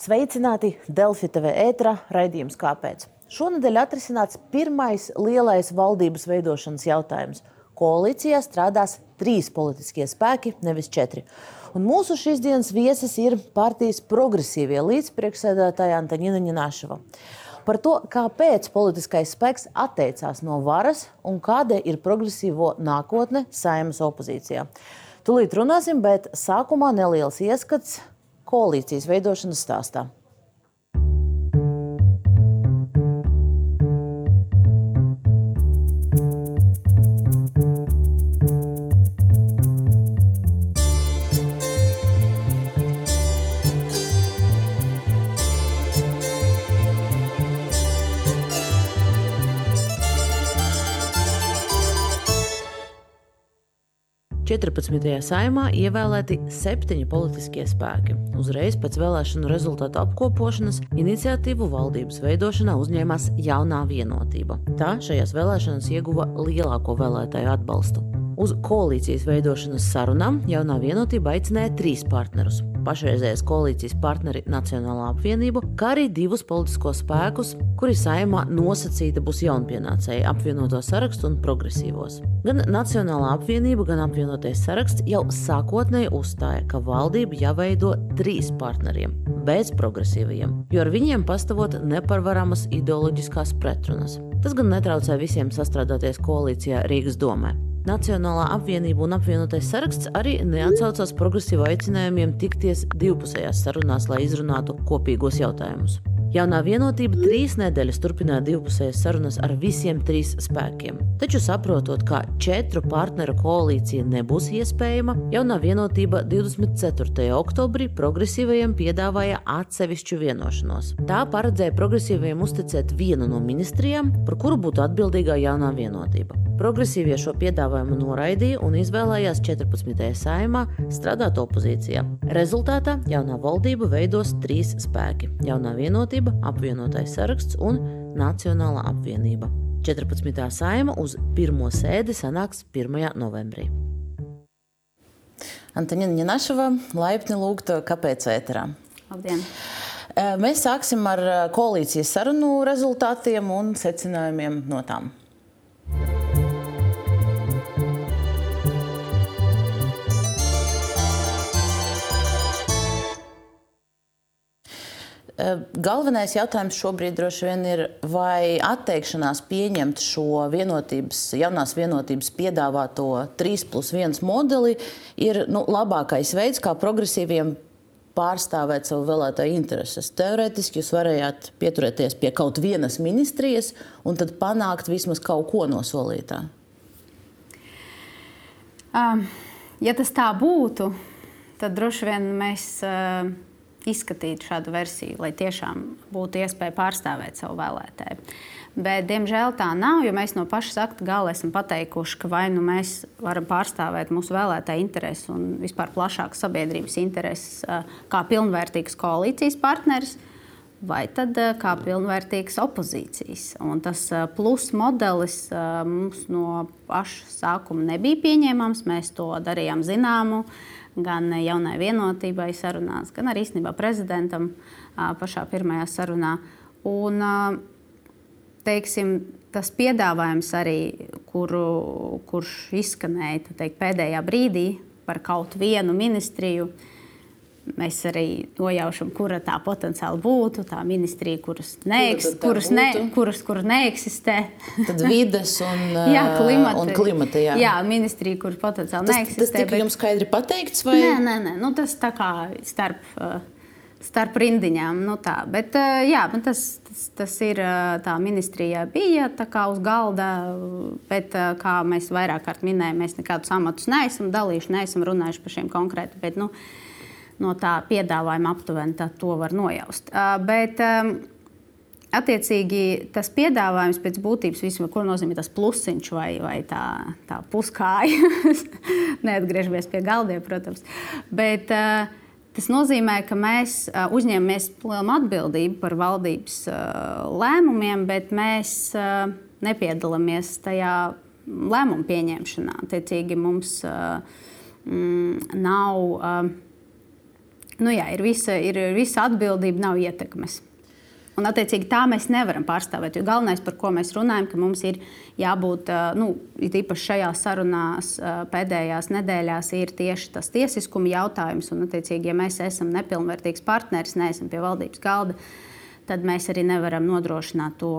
Sveicināti Delfi TV ētra raidījums Kāpēc? Šonadēļ atrisināts pirmais lielais valdības veidošanas jautājums. Koalīcijā strādās trīs politiskie spēki, nevis četri. Un mūsu šīs dienas viesis ir partijas progresīvie līdzpriekšsēdētāja Antaņina Ņināšava. Par to, kāpēc politiskais spēks atteicās no varas un kāda ir progresīvo nākotne saimas opozīcijā. Tūlīt runāsim, bet sākumā neliels ieskats koalīcijas veidošanas stāstā. 14. saimā ievēlēti septiņi politiskie spēki. Uzreiz pēc vēlēšanu rezultātu apkopošanas iniciatīvu valdības veidošanā uzņēmās jaunā vienotība. Tā šajās vēlēšanās ieguva lielāko vēlētāju atbalstu. Uz koalīcijas veidošanas sarunām jaunā vienotība aicināja trīs partnerus pašreizējās koalīcijas partneri Nacionālā apvienība, kā arī divus politiskos spēkus, kuri saimā nosacīta būs jaunpienācēji apvienoto sarakstu un progresīvos. Gan Nacionālā apvienība, gan apvienotais saraksts jau sākotnēji uzstāja, ka valdība jāveido trīs partneriem, bez progresīvajiem, jo ar viņiem pastāvot neparvaramas ideoloģiskās pretrunas. Tas gan netraucē visiem sastrādāties koalīcijā Rīgas domē. Nacionālā apvienība un apvienotais saraksts arī neatsaucās progresīvu aicinājumiem tikties divpusējās sarunās, lai izrunātu kopīgos jautājumus. Jaunā vienotība trīs nedēļas turpināja divpusējas sarunas ar visiem trīs spēkiem. Taču saprotot, ka četru partneru koalīcija nebūs iespējama, jaunā vienotība 24. oktobrī progresīvajiem piedāvāja atsevišķu vienošanos. Tā paredzēja progresīvajiem uzticēt vienu no ministrijām, par kuru būtu atbildīgā jaunā vienotība. Progresīvie šo piedāvājumu noraidīja un izvēlējās 14. saimā strādāt opozīcijā. Rezultātā jaunā valdība veidos trīs spēki - jaunā vienotība, apvienotais saraksts un Nacionālā apvienība. 14. saima uz pirmo sēdi sanāks 1. novembrī. Antonina Ņanašava, laipni lūgta, kāpēc ēterā? Labdien! Mēs sāksim ar koalīcijas sarunu rezultātiem un secinājumiem no tām. Galvenais jautājums šobrīd droši vien ir, vai atteikšanās pieņemt šo vienotības, jaunās vienotības piedāvāto 3 plus 1 modeli ir nu, labākais veids, kā progresīviem pārstāvēt savu vēlētāju intereses. Teorētiski jūs varējāt pieturēties pie kaut vienas ministrijas un tad panākt vismaz kaut ko no solītā. Um, ja tas tā būtu, tad droši vien mēs. Uh izskatīt šādu versiju, lai tiešām būtu iespēja pārstāvēt savu vēlētāju. Bet, diemžēl tā nav, jo mēs no paša sakta gala esam pateikuši, ka vai nu mēs varam pārstāvēt mūsu vēlētāju intereses un vispār plašākas sabiedrības intereses kā pilnvērtīgs koalīcijas partneris, vai tad kā pilnvērtīgs opozīcijas. Un tas plus modelis mums no paša sākuma nebija pieņemams. Mēs to darījām zināmu gan jaunai vienotībai sarunās, gan arī īstenībā prezidentam pašā pirmajā sarunā. Un, teiksim, tas piedāvājums arī, kuru, kurš izskanēja teikt, pēdējā brīdī par kaut vienu ministriju, uh, Mēs arī nojaušam, kura tā potenciāli būtu. Tā ministrija, kuras, neeks, kura kuras, ne, kuras, kuras neeksistē. Tad vidas un, jā, klimata, un klimata. Jā. jā, ministrija, kuras potenciāli tas, neeksistē. Tas tika bet... jums skaidri pateikts? Vai? Nē, nē, nē. Nu, tas tā kā starp. Starp rindiņām. Nu tā. bet, jā, tas, tas, tas ir tā ministrijā bija tā kā uz galda, bet, kā mēs vairāk kārt minējām, mēs nekādus amatus neesam dalījuši, neesam runājuši par šiem konkrēti. Bet, nu, uh, no tā piedāvājuma aptuveni to var nojaust. Bet, Attiecīgi, tas piedāvājums pēc būtības, vismaz, ko nozīmē tas plusiņš vai, vai tā, tā puskāja, neatgriežamies pie galdiem, protams. Bet, uh, tas nozīmē, ka mēs uzņemamies lielu atbildību par valdības lēmumiem, bet mēs nepiedalāmies tajā lēmumu pieņemšanā. Attiecīgi, mums nav. Nu jā, ir, visa, ir visa atbildība, nav ietekmes. Un, attiecīgi, tā mēs nevaram pārstāvēt. Jo galvenais, par ko mēs runājam, ka mums ir jābūt, nu, īpaši šajās sarunās pēdējās nedēļās, ir tieši tas tiesiskuma jautājums. Un, attiecīgi, ja mēs esam nepilnvērtīgs partneris, neesam pie valdības galda, tad mēs arī nevaram nodrošināt to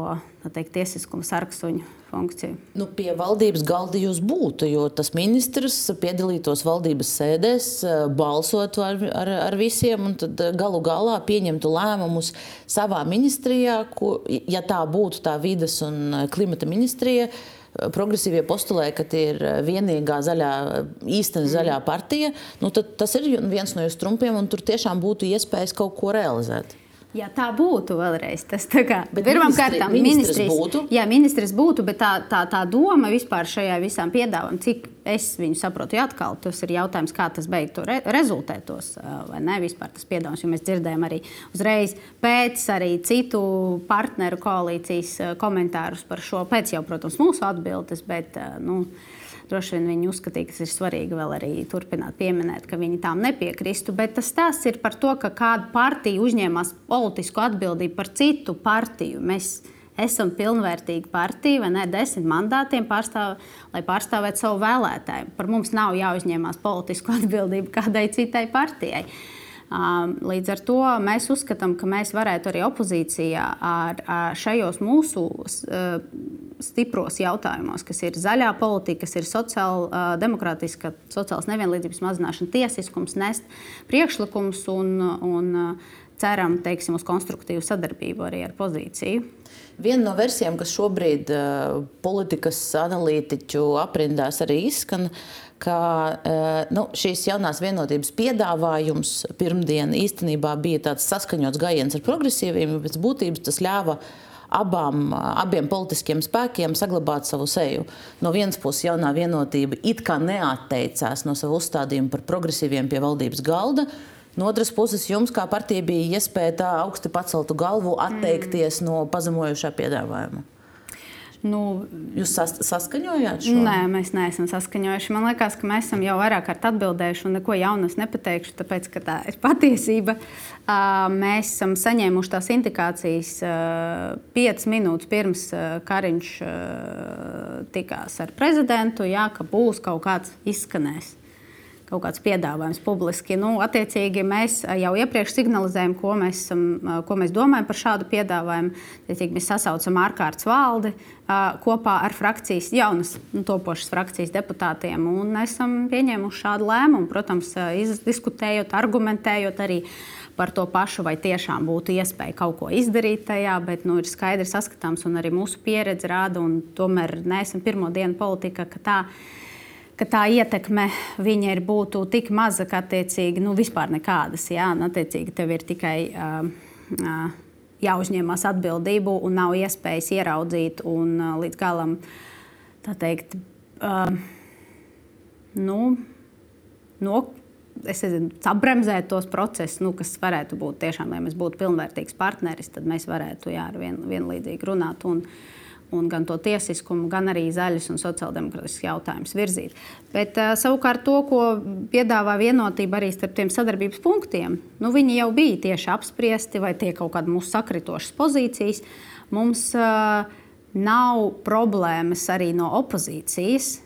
teikt, tiesiskuma sarksuņu funkciju. Nu, pie valdības galda jūs būtu, jo tas ministrs piedalītos valdības sēdēs, balsotu ar, ar, ar visiem un tad galu galā pieņemtu lēmumus savā ministrijā, ko, ja tā būtu tā vidas un klimata ministrija. Progresīvie postulē, ka tie ir vienīgā zaļā, īstenā zaļā partija. Nu, tas ir viens no jūsu trumpiem, un tur tiešām būtu iespējas kaut ko realizēt. Ja tā būtu vēlreiz, tas pirmkārt ministrs būtu. Jā, ministrs būtu, bet tā, tā, tā doma vispār šajā visām piedāvājumā, cik es viņu saprotu, ja atkal tas ir jautājums, kā tas beigtu re, rezultētos, vai ne vispār tas piedāvājums, jo mēs dzirdējām arī uzreiz pēc arī citu partneru koalīcijas komentārus par šo, pēc jau, protams, mūsu atbildes, bet, nu, Droši vien viņi uzskatīja, ka tas ir svarīgi vēl arī turpināt pieminēt, ka viņi tām nepiekristu. Bet tas stāsts ir par to, ka kāda partija uzņēmās politisku atbildību par citu partiju. Mēs esam pilnvērtīga partija, vai ne, desmit mandātiem, pārstāv, lai pārstāvētu savu vēlētāju. Par mums nav jāuzņemās politisku atbildību kādai citai partijai. Līdz ar to mēs uzskatām, ka mēs varētu arī opozīcijā ar, ar šajos mūsu stipros jautājumos, kas ir zaļā politika, kas ir sociāla, demokrātiska, sociālas nevienlīdzības mazināšana, tiesiskums, nest priekšlikums un, un ceram teiksim, uz konstruktīvu sadarbību arī ar pozīciju. Viena no versijām, kas šobrīd uh, politikas analītiķu aprindās arī izskan, ka uh, nu, šīs jaunās vienotības piedāvājums pirmdien īstenībā bija tāds saskaņots gājiens ar progresīviem, bet pēc būtības tas ļāva abām, abiem politiskiem spēkiem saglabāt savu seju. No vienas puses, jaunā vienotība it kā neatteicās no savu uzstādījumu par progresīviem pie valdības galda. No otras puses, jums kā partija bija iespēja tā augsti paceltu galvu atteikties mm. no pazemojošā piedāvājuma. Nu, Jūs sas, saskaņojāt šo? Nē, mēs neesam saskaņojuši. Man liekas, ka mēs esam jau vairāk kārt atbildējuši, un neko jaunu es nepateikšu, tāpēc, ka tā ir patiesība. Mēs esam saņēmuši tās indikācijas piecas minūtes pirms Kariņš tikās ar prezidentu, jā, ka būs kaut kāds izskanējums kaut kāds piedāvājums publiski. Nu, attiecīgi, mēs jau iepriekš signalizējam, ko mēs, ko mēs domājam par šādu piedāvājumu. Attiecīgi, mēs sasaucam ārkārtas valdi kopā ar frakcijas, jaunas, nu, topošas frakcijas deputātiem un esam pieņēmuši šādu lēmumu. Protams, diskutējot, argumentējot arī par to pašu, vai tiešām būtu iespēja kaut ko izdarīt tajā, bet nu, ir skaidri saskatāms, un arī mūsu pieredze rāda, un tomēr neesam pirmo dienu politikā, ka tā ir ka tā ietekme viņa ir būtu tik maza, ka attiecīgi nu, vispār nekādas. Jā, un, attiecīgi tev ir tikai uh, uh, jāuzņemas atbildību un nav iespējas ieraudzīt un uh, līdz galam tā teikt. Uh, nu, no, es nezinu, apbremzēt tos procesus, nu, kas varētu būt tiešām, lai mēs būtu pilnvērtīgs partneris, tad mēs varētu jā, vien, vienlīdzīgi runāt. Un, uh, un gan to tiesiskumu, gan arī zaļus un sociāldemokrātiskus jautājumus virzīt. Bet uh, savukārt to, ko piedāvā vienotība arī starp tiem sadarbības punktiem, nu, viņi jau bija tieši apspriesti vai tie kaut kādi mūsu sakritošas pozīcijas. Mums uh, nav problēmas arī no opozīcijas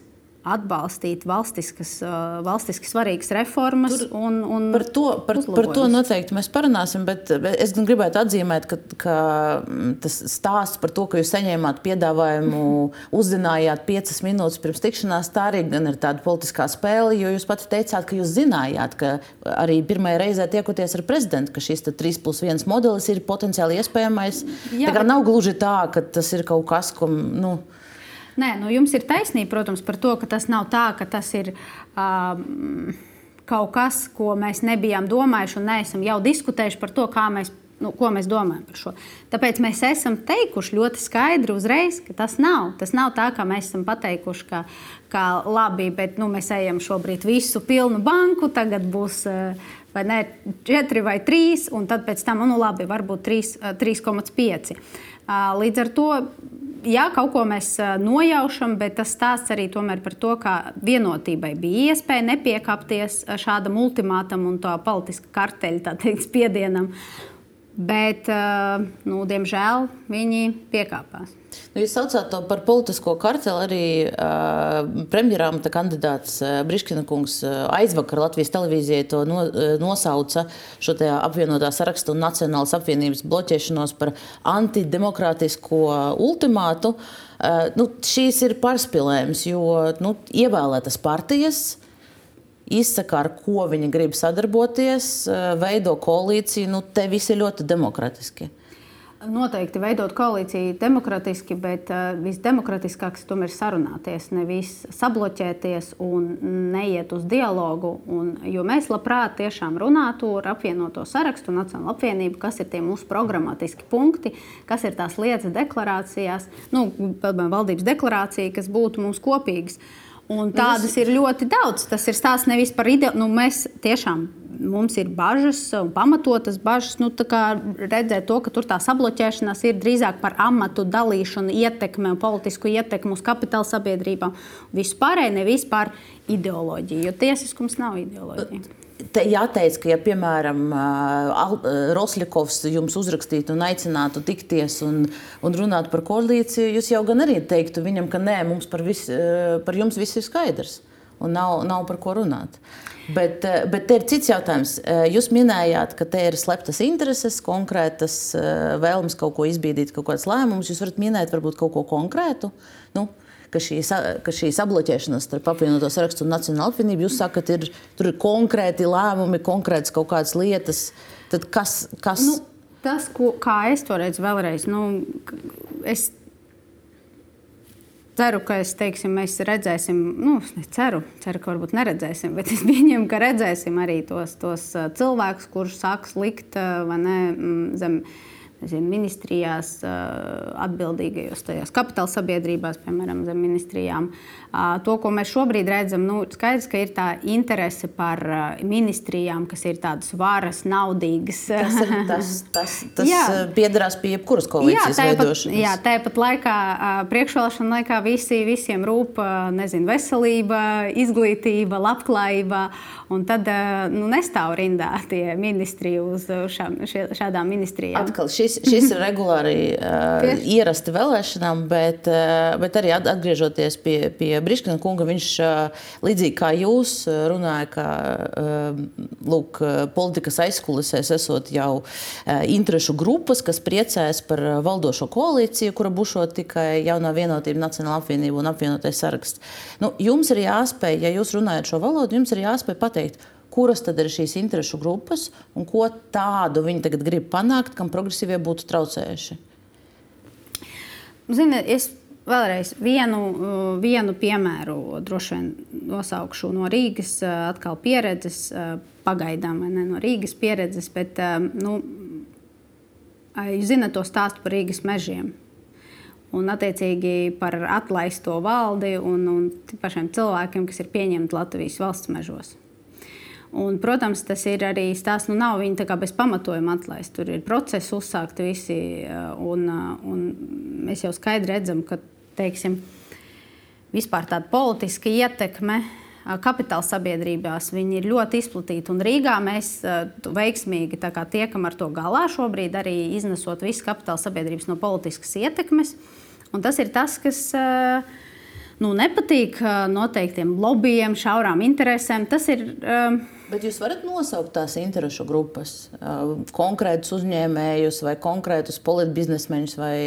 atbalstīt valstiskas, valstiski svarīgas reformas. Tur, un, un par, to, par, par to noteikti mēs parunāsim, bet es gribētu atzīmēt, ka, ka mm, tas stāsts par to, ka jūs saņēmāt piedāvājumu, uzzinājāt piecas minūtes pirms tikšanās, tā arī ir tāda politiskā spēle, jo jūs pati teicāt, ka jūs zinājāt, ka arī pirmajā reizē tiekoties ar prezidentu, ka šis 3 plus 1 modelis ir potenciāli iespējamais. Jā, tā kā nav gluži tā, ka tas ir kaut kas, ko. Nu, Nē, nu jums ir taisnība, protams, par to, ka tas nav tā, ka tas ir. Um, Kaut kas, ko mēs nebijām domājuši un neesam jau diskutējuši par to, kā mēs nu, ko mēs domājam par šo. Tāpēc mēs esam teikuši ļoti skaidri uzreiz, ka tas nav. Tas nav tā, kā mēs esam pateikuši, ka, ka labi, bet nu, mēs ejam šobrīd visu pilnu banku, tagad būs vai ne, 4 vai 3, un tad pēc tam, nu labi, varbūt 3,5. Līdz ar to jā, kaut ko mēs nojaušam, bet tas stāsts arī par to, ka vienotībai bija iespēja nepiekāpties šādam ultimātam un tā politiska karteļa teikt, spiedienam. Bet, nu, diemžēl, viņi piekāpās. Nu, jūs saucāt to par politisko karteli. Arī uh, premjerāmata kandidāts uh, Briškina kungs uh, aizvakar Latvijas televīzijai to no, uh, nosauca šo apvienotā sarakstu un Nacionālas apvienības bloķēšanos par antidemokrātisko ultimātu. Uh, nu, šīs ir pārspīlējums, jo nu, ievēlētas partijas izsaka, ar ko viņi grib sadarboties, veido koalīciju. Nu, te viss ir ļoti demokratiski. Noteikti veidot koalīciju demokratiski, bet uh, visdemokratiskākais tomēr ir sarunāties, nevis sabloķēties un neiet uz dialogu. Un, jo mēs labprāt tiešām runātu ar apvienoto sarakstu, Nacionālo apvienību, kas ir tie mūsu programmatiski punkti, kas ir tās lietas deklarācijās, nu, valdības deklarācija, kas būtu mums kopīgas. Uh, Un tādas ir ļoti daudz. Tas ir stāsts nevis par ideju. Nu, mēs tiešām mums ir bažas, pamatotas bažas. Nu, redzēt to, ka tur tā sabloķēšanās ir drīzāk par amatu dalīšanu, ietekmi un politisku ietekmi uz kapitāla sabiedrībām. Vispārēji nevis par ideoloģiju, jo tiesiskums nav ideoloģija. Te jāteic, ka, ja, piemēram, Rosļakovs jums uzrakstītu un aicinātu tikties un, un runāt par koalīciju, jūs jau gan arī teiktu viņam, ka nē, mums par, vis, par jums viss ir skaidrs un nav, nav par ko runāt. Bet, bet te ir cits jautājums. Jūs minējāt, ka te ir sleptas intereses, konkrētas vēlmes kaut ko izbīdīt, kaut kādas lēmumus. Jūs varat minēt varbūt kaut ko konkrētu. Nu, ka šī, ka šī sabloķēšanās starp apvienoto sarakstu un Nacionālo apvienību, jūs sakat, ir, tur ir konkrēti lēmumi, konkrētas kaut kādas lietas. Tad kas? kas... Nu, tas, ko, kā es to redzu, vēlreiz. Nu, es ceru, ka es, teiksim, mēs redzēsim, nu, ceru, ceru, ka varbūt neredzēsim, bet es pieņemu, ka redzēsim arī tos, tos cilvēkus, kurus sāks likt ne, zem nezinu, ministrijās, atbildīgajos tajās kapitāla sabiedrībās, piemēram, zem ministrijām. To, ko mēs šobrīd redzam, nu, skaidrs, ka ir tā interese par ministrijām, kas ir tādas varas, naudīgas. Tas, tas, tas, tas piederās pie jebkuras koalīcijas jā, veidošanas. Jā, tāpat laikā, priekšvēlēšana laikā visi, visiem rūp nezinu, veselība, izglītība, labklājība. Un tad nu, nestāv rindā tie ministri uz šām, šādām ministrijām. Atkal šis, šis ir regulāri uh, ierasti vēlēšanām, bet, uh, bet arī atgriežoties pie, pie Briškina kunga, viņš uh, līdzīgi kā jūs runāja, ka uh, lūk, politikas aizkulisēs esot jau uh, interešu grupas, kas priecājas par valdošo koalīciju, kura būšot tikai jaunā vienotība, Nacionāla apvienība un apvienotais saraksts. Nu, jums ir jāspēj, ja jūs runājat šo valodu, jums ir jāspēj pateikt, kuras tad ir šīs interesu grupas un ko tādu viņi tagad grib panākt, kam progresīvie būtu traucējuši? Ziniet, es vēlreiz vienu, vienu piemēru droši vien nosaukšu no Rīgas atkal pieredzes, pagaidām ne no Rīgas pieredzes, bet nu, jūs zinat to stāstu par Rīgas mežiem un attiecīgi par atlaisto valdi un, un pašiem cilvēkiem, kas ir pieņemti Latvijas valsts mežos. Un, protams, tas ir arī stāsts, nu nav viņi bez pamatojuma atlaist. Tur ir procesi uzsākti visi, un, un mēs jau skaidri redzam, ka teiksim, vispār tāda politiska ietekme kapitāla sabiedrībās ir ļoti izplatīta. Un Rīgā mēs veiksmīgi tiekam ar to galā šobrīd, arī iznesot visas kapitāla sabiedrības no politiskas ietekmes. Un tas ir tas, kas nu, nepatīk noteiktiem lobbyiem, šaurām interesēm. Tas ir. Bet jūs varat nosaukt tās interesu grupas, konkrētus uzņēmējus vai konkrētus politbiznesmeņus, vai,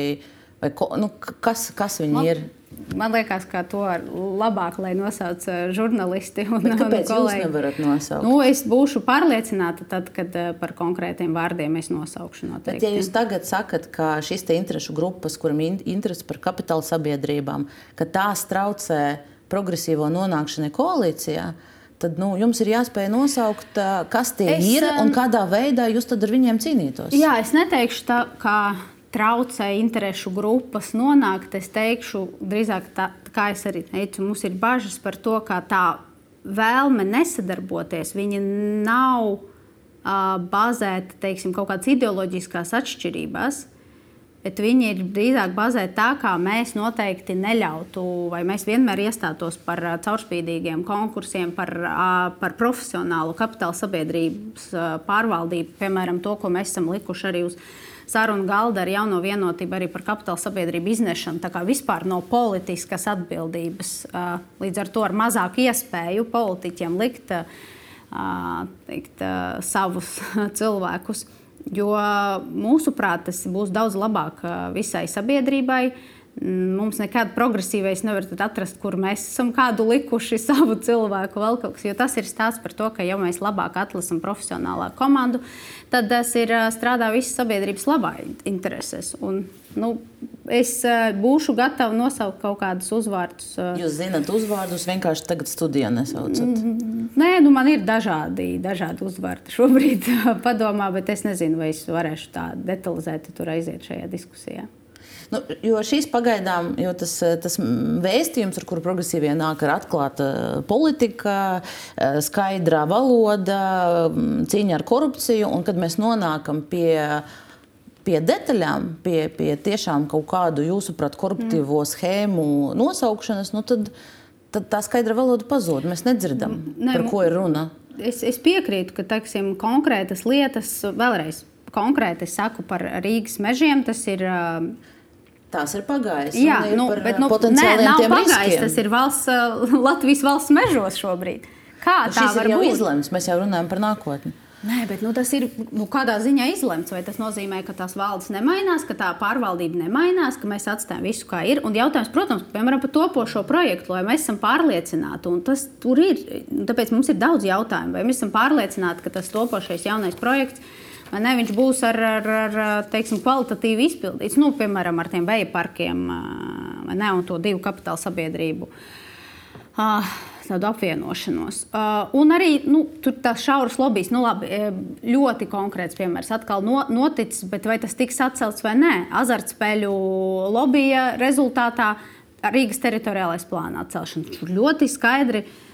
vai nu, kas, kas viņi Man... ir? Man liekas, ka to labāk, lai nosauc žurnālisti un Bet kāpēc kolēģi. Jūs nevarat nosaukt? Nu, es būšu pārliecināta, tad, kad par konkrētiem vārdiem es nosaukšu. Noteikti. Bet, ja jūs tagad sakat, ka šīs interesu grupas, kurām ir interese par kapitāla sabiedrībām, ka tās traucē progresīvo nonākšanai koalīcijā, tad nu, jums ir jāspēj nosaukt, kas tie es, ir un kādā veidā jūs ar viņiem cīnītos. Jā, es neteikšu tā, ka traucē interesu grupas nonākt. Es teikšu, drīzāk, tā, kā es arī teicu, mums ir bažas par to, ka tā vēlme nesadarboties, viņa nav uh, bazēta teiksim, kaut kādās ideoloģiskās atšķirībās. Bet viņi ir drīzāk bazēti tā, kā mēs noteikti neļautu, vai mēs vienmēr iestātos par caurspīdīgiem konkursiem, par, par profesionālu kapitāla sabiedrības pārvaldību, piemēram, to, ko mēs esam likuši arī uz sarunu galda ar jauno vienotību, arī par kapitāla sabiedrību iznešanu. Tā kā vispār no politiskas atbildības, līdz ar to ar mazāku iespēju politiķiem likt teikt, savus cilvēkus. Jo mūsuprāt, tas būs daudz labāk visai sabiedrībai. Mums nekāda progresīvais nevar atrast, kur mēs esam kādu likuši savu cilvēku vēl kaut kas. Jo tas ir stāsts par to, ka ja mēs labāk atlasām profesionālā komandu, tad tas ir strādā visas sabiedrības labā interesēs. Un, nu, es būšu gatava nosaukt kaut kādus uzvārdus. Jūs zināt, uzvārdus vienkārši tagad studijā nesaucat? Mm, nē, nu man ir dažādi, dažādi uzvārdi šobrīd padomā, bet es nezinu, vai es varēšu tā detalizēti tur aiziet šajā diskusijā. Nu, jo šīs pagaidām, jo tas, tas vēstījums, ar kuru progresīvie nāk, ir atklāta politika, skaidrā valoda, cīņa ar korupciju, un kad mēs nonākam pie pie detaļām, pie, pie tiešām kaut kādu jūsuprāt koruptīvo mm. schēmu nosaukšanas, nu tad, tad tā skaidra valoda pazūd. Mēs nedzirdam, ne, par ko ir runa. Es, es piekrītu, ka teiksim, konkrētas lietas, vēlreiz konkrēti saku par Rīgas mežiem, tas ir. Tās ir pagājis. Jā, nu, bet nu, nē, nav pagājis. Riskiem. Tas ir valsts, Latvijas valsts mežos šobrīd. Kā nu, tā var būt? Izlemts, mēs jau runājam par nākotni. Nē, bet nu, tas ir nu, kādā ziņā izlemts. Vai tas nozīmē, ka tās valdes nemainās, ka tā pārvaldība nemainās, ka mēs atstājam visu kā ir? Un jautājums, protams, piemēram, par topošo projektu, vai mēs esam pārliecināti, un tas tur ir. Tāpēc mums ir daudz jautājumu, vai mēs esam pārliecināti, ka tas topošais jaunais projekts. Ne, viņš būs ar, ar, ar teiksim, kvalitatīvi izpildīts, nu, piemēram, ar tiem beigām parkiem ne, un to divu kapitāla sabiedrību. Uh, tādu apvienošanos. Uh, un arī nu, tur tas šauras lobbyis, nu, labi, ļoti konkrēts piemērs atkal no, noticis, bet vai tas tiks atcelts vai nē? Azartspēļu lobbyja rezultātā Rīgas teritoriālais plāna atcelšana. Tur ļoti skaidri uh,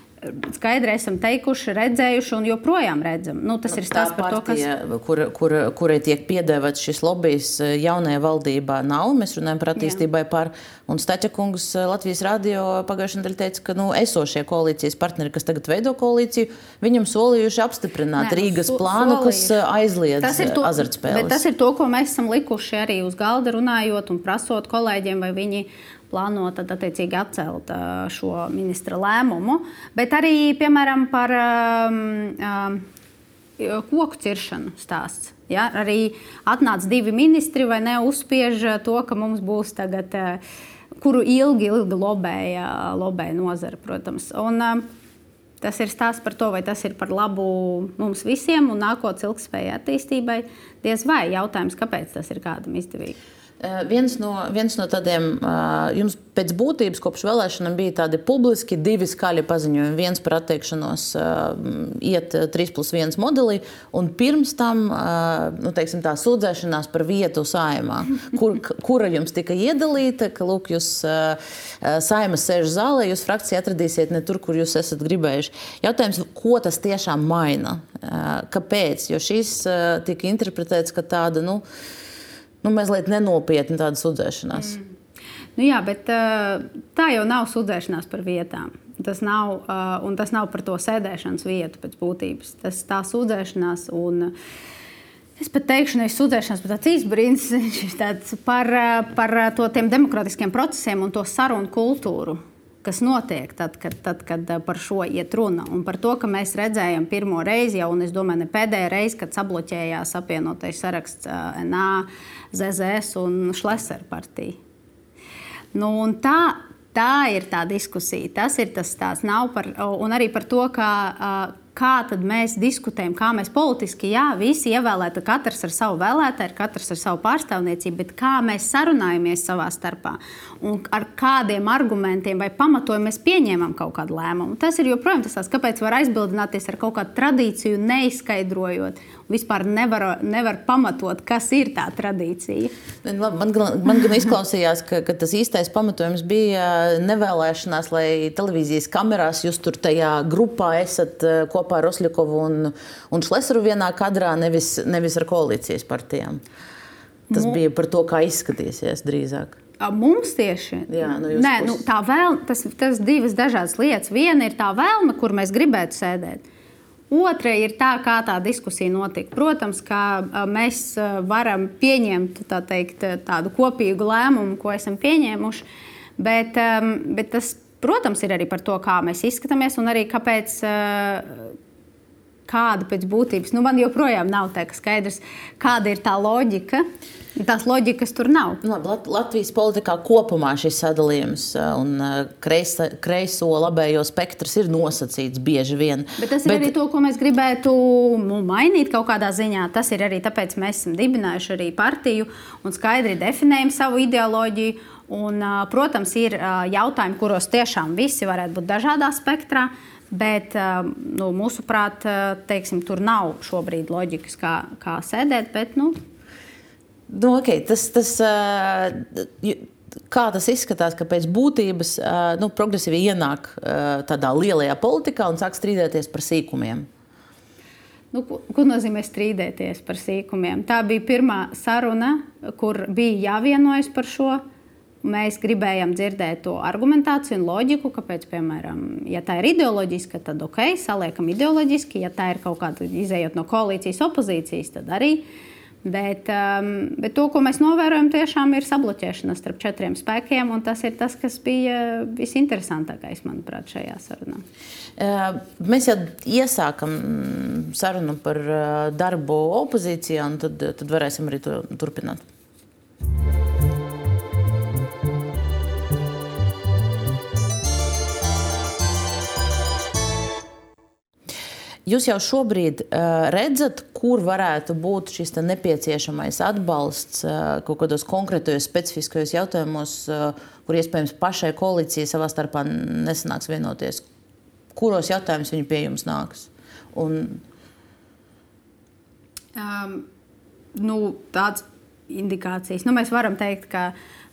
skaidri esam teikuši, redzējuši un joprojām redzam. Nu, tas nu, ir stāsts par partija, to, kas... kur, kur, kurai tiek piedēvēts šis lobbyis eh, jaunajā valdībā, nav. Mēs runājam par attīstībai par. Un Staķakungs eh, Latvijas radio pagājušajā nedēļā teica, ka nu, esošie koalīcijas partneri, kas tagad veido koalīciju, viņam solījuši apstiprināt Nē, nu, Rīgas so, plānu, solījuši. kas aizliedz azartspēles. Tas ir to, ko mēs esam likuši arī uz galda runājot un prasot kolēģiem, vai viņi plāno tad attiecīgi atcelt šo ministra lēmumu, bet arī, piemēram, par um, koku ciršanu stāsts. Ja? Arī atnāca divi ministri, vai ne, uzspiež to, ka mums būs tagad, kuru ilgi, ilgi lobēja, lobēja nozara, protams. Un, Tas ir stāsts par to, vai tas ir par labu mums visiem un nākotnes ilgspējai attīstībai. Diez vai jautājums, kāpēc tas ir kādam izdevīgi. Eh, viens no, viens no tādiem, eh, jums pēc būtības kopš vēlēšanām bija tādi publiski divi skaļi paziņojumi. Viens par atteikšanos eh, iet 3 plus 1 modelī, un pirms tam nu, teiksim, tā sūdzēšanās par vietu saimā, kur, kura jums tika iedalīta, ka lūk, jūs saima sēž zālē, jūs frakcija atradīsiet ne tur, kur jūs esat gribējuši. Jautājums, ko tas tiešām maina? Kāpēc? Jo šis tika interpretēts, ka tāda, nu, nu, mazliet nenopietna tāda sudzēšanās. Mm. Nu, jā, bet tā jau nav sudzēšanās par vietām. Tas nav, un tas nav par to sēdēšanas vietu pēc būtības. Tas tā sūdzēšanās. Un, Es pat teikšu, nevis sūdzēšanās, bet tāds izbrīns par, par to tiem demokrātiskiem procesiem un to sarunu kultūru, kas notiek tad, kad, tad, kad par šo iet runa. Un par to, ka mēs redzējām pirmo reizi, jau, un es domāju, ne pēdējā reize, kad sabloķējās apvienotais saraksts NA ZZS un Šlesera partija. Nu, tā, tā ir tā diskusija. Tas ir tas stāsts. Nav par, un arī par to, ka kā mēs diskutējam, kā mēs politiski, jā, visi ievēlēti, katrs ar savu vēlētāju, katrs ar savu pārstāvniecību, bet kā mēs sarunājamies savā starpā un ar kādiem argumentiem vai pamatojumiem mēs pieņemam kaut kādu lēmumu. Tas ir joprojām tas, kāpēc var aizbildināties ar kaut kādu tradīciju, neizskaidrojot. Vispār nevar, nevar pamatot, kas ir tā tradīcija. Man, man gan izklausījās, ka, ka tas īstais pamatojums bija nevēlēšanās, lai televīzijas kamerās jūs tur tajā grupā esat kopā kopā ar Oslikovu un, un Šlesaru vienā kadrā, nevis, nevis ar koalīcijas partijām. Tas bija par to, kā izskatīsies drīzāk. Mums tieši Jā, no Nē, nu, tā vēlme, tas, tas divas dažādas lietas. Viena ir tā vēlme, kur mēs gribētu sēdēt. Otra ir tā, kā tā diskusija notika. Protams, ka mēs varam pieņemt tā teikt, tādu kopīgu lēmumu, ko esam pieņēmuši, bet, bet tas, protams, ir arī par to, kā mēs izskatāmies un arī kāpēc kāda pēc būtības. Nu, man joprojām nav tā skaidrs, kāda ir tā loģika. Tās loģikas tur nav. Nu, labi, Latvijas politikā kopumā šis sadalījums un kreiso, kreiso labējo spektrs ir nosacīts bieži vien. Bet tas ir Bet... arī to, ko mēs gribētu nu, mainīt kaut kādā ziņā. Tas ir arī tāpēc, mēs esam dibinājuši arī partiju un skaidri definējam savu ideoloģiju. Un, protams, ir jautājumi, kuros tiešām visi varētu būt dažādā spektrā. Bet nu, mūsuprāt, teiksim, tur nav šobrīd loģikas, kā, kā sēdēt. Bet, nu, Nu, okay, tas, tas, kā tas izskatās, ka pēc būtības nu, progresīvi ienāk tādā lielajā politikā un sāk strīdēties par sīkumiem? Nu, ko, ko nozīmē strīdēties par sīkumiem? Tā bija pirmā saruna, kur bija jāvienojas par šo. Mēs gribējām dzirdēt to argumentāciju un loģiku, kāpēc, piemēram, ja tā ir ideoloģiska, tad ok, saliekam ideoloģiski, ja tā ir kaut kāda izējot no koalīcijas, opozīcijas, tad arī. Uh, Bet, um, bet to, ko mēs novērojam, tiešām ir sabloķēšana starp četriem spēkiem. Tas ir tas, kas bija visinteresantākais, manuprāt, šajā sarunā. Mēs jau iesākam sarunu par darbu opozīcijā, un tad, tad varēsim arī to turpināt. Jūs jau šobrīd uh, redzat, kur varētu būt šis nepieciešamais atbalsts uh, kaut kādos konkrētos, specifiskos jautājumos, uh, kur iespējams pašai koalīcijai savā starpā nesanāks vienoties. Kuros jautājumos viņi pie jums nāks? Un... Um, nu, tāds indikācijas. Nu, mēs varam teikt, ka,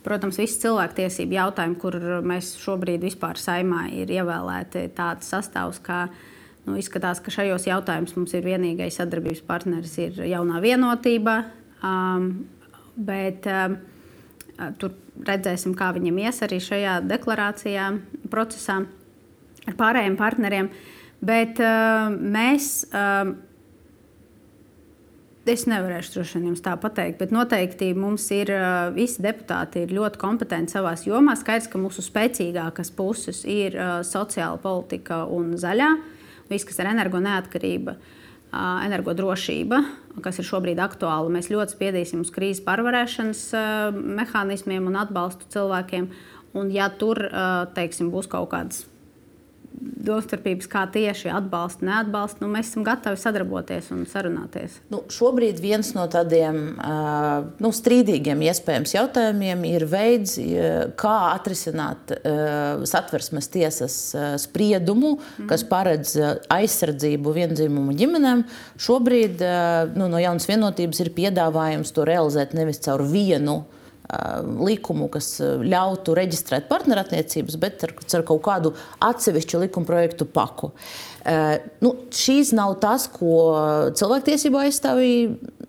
protams, visi cilvēktiesību jautājumi, kur mēs šobrīd vispār saimā ir ievēlēti tāds sastāvs, kā uh, Nu, izskatās, ka šajos jautājumos mums ir vienīgais sadarbības partneris ir jaunā vienotība. Um, bet um, tur redzēsim, kā viņam ies arī šajā deklarācijā, procesā ar pārējiem partneriem. Bet uh, mēs, uh, es nevarēšu droši vien jums tā pateikt, bet noteikti mums ir uh, visi deputāti ir ļoti kompetenti savā jomā. Skaidrs, ka mūsu spēcīgākās puses ir uh, sociāla politika un zaļā. Uh, viss, kas ir energo neatkarība, energodrošība, kas ir šobrīd aktuāla. Mēs ļoti spiedīsim uz krīzes pārvarēšanas mehānismiem un atbalstu cilvēkiem. Un, ja tur teiksim, būs kaut kādas domstarpības, kā tieši atbalsta, neatbalsta, nu, mēs esam gatavi sadarboties un sarunāties. Nu, šobrīd viens no tādiem nu, strīdīgiem iespējams jautājumiem ir veids, kā atrisināt satversmes tiesas spriedumu, mm. kas paredz aizsardzību vienzimumu ģimenēm. Šobrīd nu, no jaunas vienotības ir piedāvājums to realizēt nevis caur vienu likumu, kas ļautu reģistrēt partnerattiecības, bet ar, ar kaut kādu atsevišķu likuma projektu paku. Nu, šīs nav tas, ko cilvēktiesību aizstāvīja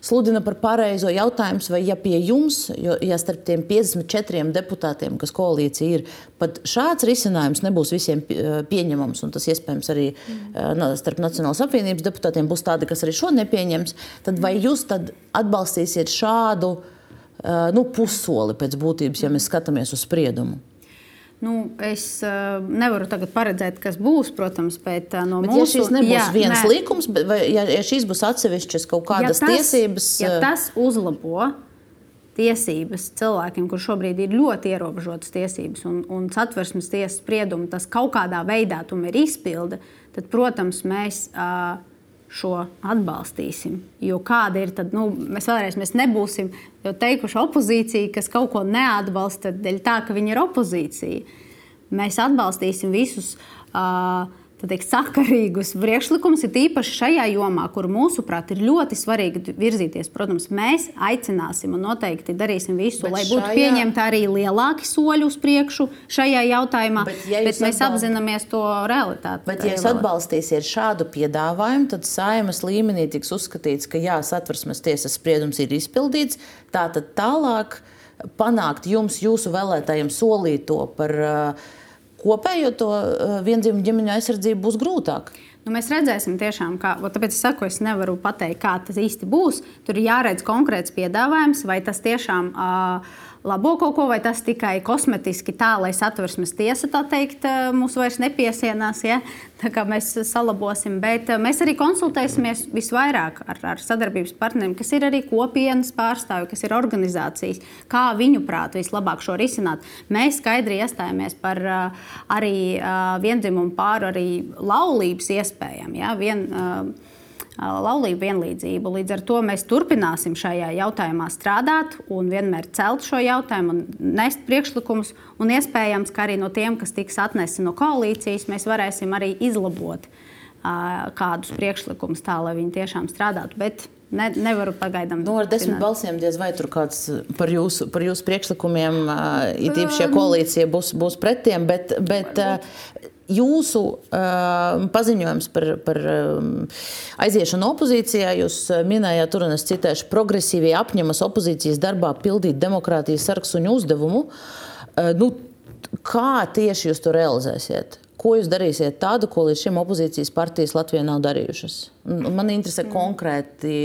sludina par pareizo jautājumu, vai ja pie jums, jo, ja starp tiem 54 deputātiem, kas koalīcija ir, pat šāds risinājums nebūs visiem pieņemams, un tas iespējams arī mm. starp Nacionālās apvienības deputātiem būs tādi, kas arī šo nepieņems, tad vai jūs tad atbalstīsiet šādu? Eh, nu, pussoli pēc būtības, ja mēs skatāmies uz spriedumu? Nu, es uh, nevaru tagad paredzēt, kas būs, protams, bet uh, no bet mūsu puses. Ja šis nebūs jā, viens nē. likums, bet vai, ja, ja šīs būs atsevišķas kaut kādas ja tas, tiesības, ja tas uzlabo tiesības cilvēkiem, kuriem šobrīd ir ļoti ierobežotas tiesības, un, un satversmes tiesas spriedumu tas kaut kādā veidā tomēr izpilda, tad, protams, mēs. Uh, šo atbalstīsim. Jo kāda ir tad, nu, mēs vēlreiz mēs nebūsim teikuši opozīcija, kas kaut ko neatbalsta dēļ tā, ka viņi ir opozīcija. Mēs atbalstīsim visus uh, teikt, sakarīgus priekšlikumus, ir īpaši šajā jomā, kur mūsuprāt ir ļoti svarīgi virzīties. Protams, mēs aicināsim un noteikti darīsim visu, bet lai būtu šajā... pieņemti arī lielāki soļi uz priekšu šajā jautājumā, bet, ja bet mēs atbal... apzināmies to realitāti. Bet, ja jūs atbalstīsiet šādu piedāvājumu, tad saimas līmenī tiks uzskatīts, ka jā, satversmes tiesas spriedums ir izpildīts. Tātad tālāk panākt jums, jūsu vēlētājiem, solīto par uh, kopējo to uh, vienzīmju ģimeņu aizsardzību būs grūtāk. Nu, mēs redzēsim, tiešām, kā, tāpēc es saku, es nevaru pateikt, kā tas īsti būs. Tur ir jāredz konkrēts piedāvājums, vai tas tiešām uh, labo kaut ko, vai tas tikai kosmetiski tā, lai satversmes tiesa tā teikt, eh, mūs vairs nepiesienās. Ja? Tā kā mēs salabosim, bet eh, mēs arī konsultēsimies visvairāk ar, ar sadarbības partneriem, kas ir arī kopienas pārstāvji, kas ir organizācijas, kā viņu prāt vislabāk šo risināt. Mēs skaidri iestājāmies par eh, arī viendzimumu pāru, arī laulības iespējām. Ja? Vien, laulību vienlīdzību. Līdz ar to mēs turpināsim šajā jautājumā strādāt un vienmēr celt šo jautājumu un nest priekšlikumus. Un iespējams, ka arī no tiem, kas tiks atnesti no koalīcijas, mēs varēsim arī izlabot kādus priekšlikumus tā, lai viņi tiešām strādātu. Bet Ne, nevaru pagaidām. Nu, ar desmit balsīm diez vai tur kāds par jūsu, par jūsu priekšlikumiem, it īpaši šie koalīcija būs, būs pret tiem, bet, bet uh, jūsu uh, paziņojums par, par um, aiziešanu opozīcijā, jūs minējāt, tur un es citēšu, progresīvie apņemas opozīcijas darbā pildīt demokrātijas sarksuņu uzdevumu. Uh, nu, kā tieši jūs to realizēsiet? Ko jūs darīsiet tādu, ko līdz šim opozīcijas partijas Latvijā nav darījušas? Man interesē konkrēti,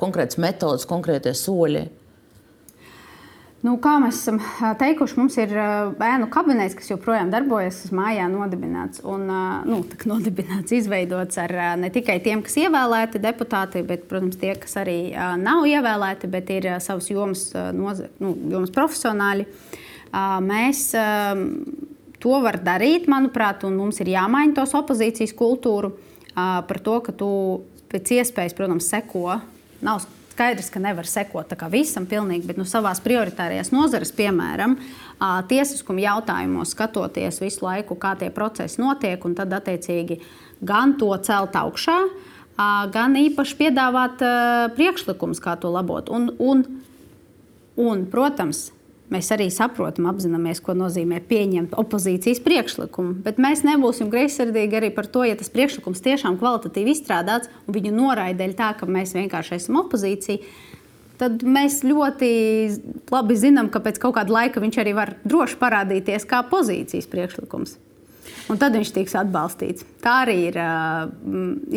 konkrētas metodas, konkrētie soļi. Nu, kā mēs esam teikuši, mums ir bērnu kabinets, kas joprojām darbojas, kas mājā nodibināts. Un, nu, nodibināts, izveidots ar ne tikai tiem, kas ievēlēti deputāti, bet, protams, tie, kas arī nav ievēlēti, bet ir savas jomas, noze, nu, jomas profesionāļi. Mēs to varam darīt, manuprāt, un mums ir jāmaina tos opozīcijas kultūru par to, ka tu pēc iespējas, protams, seko. Nav Skaidrs, ka nevar sekot visam pilnīgi, bet nu, savā prioritārajās nozares, piemēram, tiesiskuma jautājumos, skatoties visu laiku, kā tie procesi notiek, un tad attiecīgi gan to celt augšā, gan īpaši piedāvāt priekšlikumus, kā to labot. Un, un, un, protams, Mēs arī saprotam, apzināmies, ko nozīmē pieņemt opozīcijas priekšlikumu. Bet mēs nebūsim greizsirdīgi arī par to, ja tas priekšlikums tiešām kvalitatīvi izstrādāts un viņu noraidēļ tā, ka mēs vienkārši esam opozīcija. Tad mēs ļoti labi zinām, ka pēc kaut kāda laika viņš arī var droši parādīties kā pozīcijas priekšlikums un tad viņš tiks atbalstīts. Tā arī ir uh,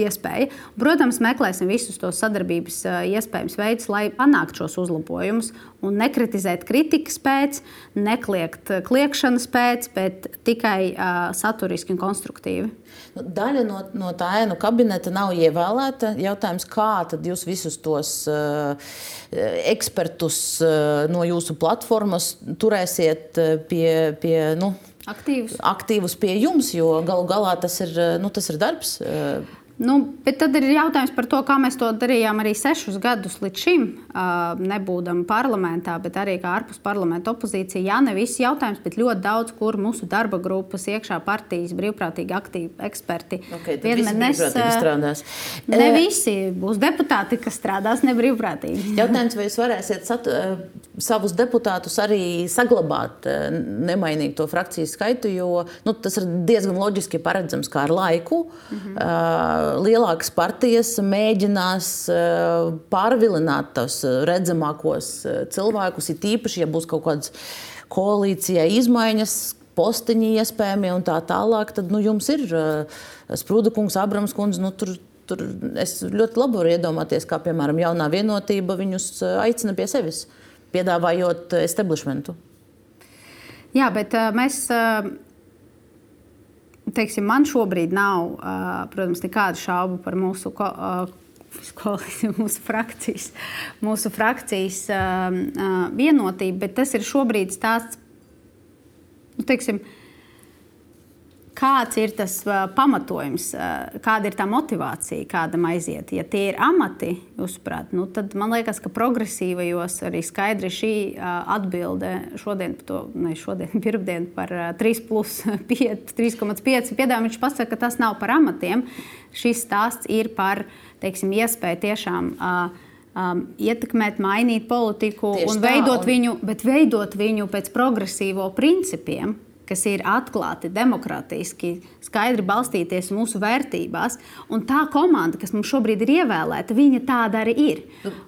iespēja. Protams, meklēsim visus tos sadarbības uh, iespējamos veidus, lai panāktu šos uzlabojumus un nekritizēt kritikas pēc, nekliegt kliekšanas pēc, bet tikai uh, saturiski un konstruktīvi. Nu, daļa no, no tā ēnu kabineta nav ievēlēta. Jautājums, kā tad jūs visus tos uh, ekspertus uh, no jūsu platformas turēsiet pie, pie nu, aktīvus. aktīvus pie jums, jo galu galā tas ir, nu, tas ir darbs. Nu, bet tad ir jautājums par to, kā mēs to darījām arī sešus gadus līdz šim, nebūdami parlamentā, bet arī kā ārpus parlamenta opozīcija. Jā, ne visi jautājums, bet ļoti daudz, kur mūsu darba grupas, iekšā partijas, brīvprātīgi aktīvi eksperti okay, vienmēr nes, strādās. Ne visi būs deputāti, kas strādās nebrīvprātīgi. Jautājums, vai jūs varēsiet sat, savus deputātus arī saglabāt, nemainīt to frakciju skaitu, jo nu, tas ir diezgan loģiski paredzams, kā ar laiku. Mhm. Uh, lielākas partijas mēģinās eh, pārvilināt tos redzamākos eh, cilvēkus, it īpaši, ja būs kaut kādas koalīcijai izmaiņas, posteņi iespējami un tā tālāk, tad nu, jums ir eh, Sprūda kungs, Abrams kundze. Nu, tur, tur es ļoti labi varu iedomāties, kā piemēram jaunā vienotība viņus aicina pie sevis, piedāvājot establishmentu. Jā, bet mēs. Teiksim, man šobrīd nav, protams, nekādu šaubu par mūsu. Mūsu frakcijas, mūsu frakcijas vienotība, bet tas ir šobrīd tāds, nu, teiksim, kāds ir tas pamatojums, kāda ir tā motivācija, kādam aiziet. Ja tie ir amati, jūsuprāt, nu, tad man liekas, ka progresīvajos arī skaidri šī atbilde šodien, to, ne šodien, pirmdien par 3,5 piedāvājumu. Viņš pasaka, ka tas nav par amatiem. Šis stāsts ir par teiksim, iespēju tiešām. Uh, um, ietekmēt, mainīt politiku Tieši un veidot, tā, un... Viņu, veidot viņu pēc progresīvo principiem, kas ir atklāti, demokrātiski, skaidri balstīties mūsu vērtībās. Un tā komanda, kas mums šobrīd ir ievēlēta, viņa tāda arī ir.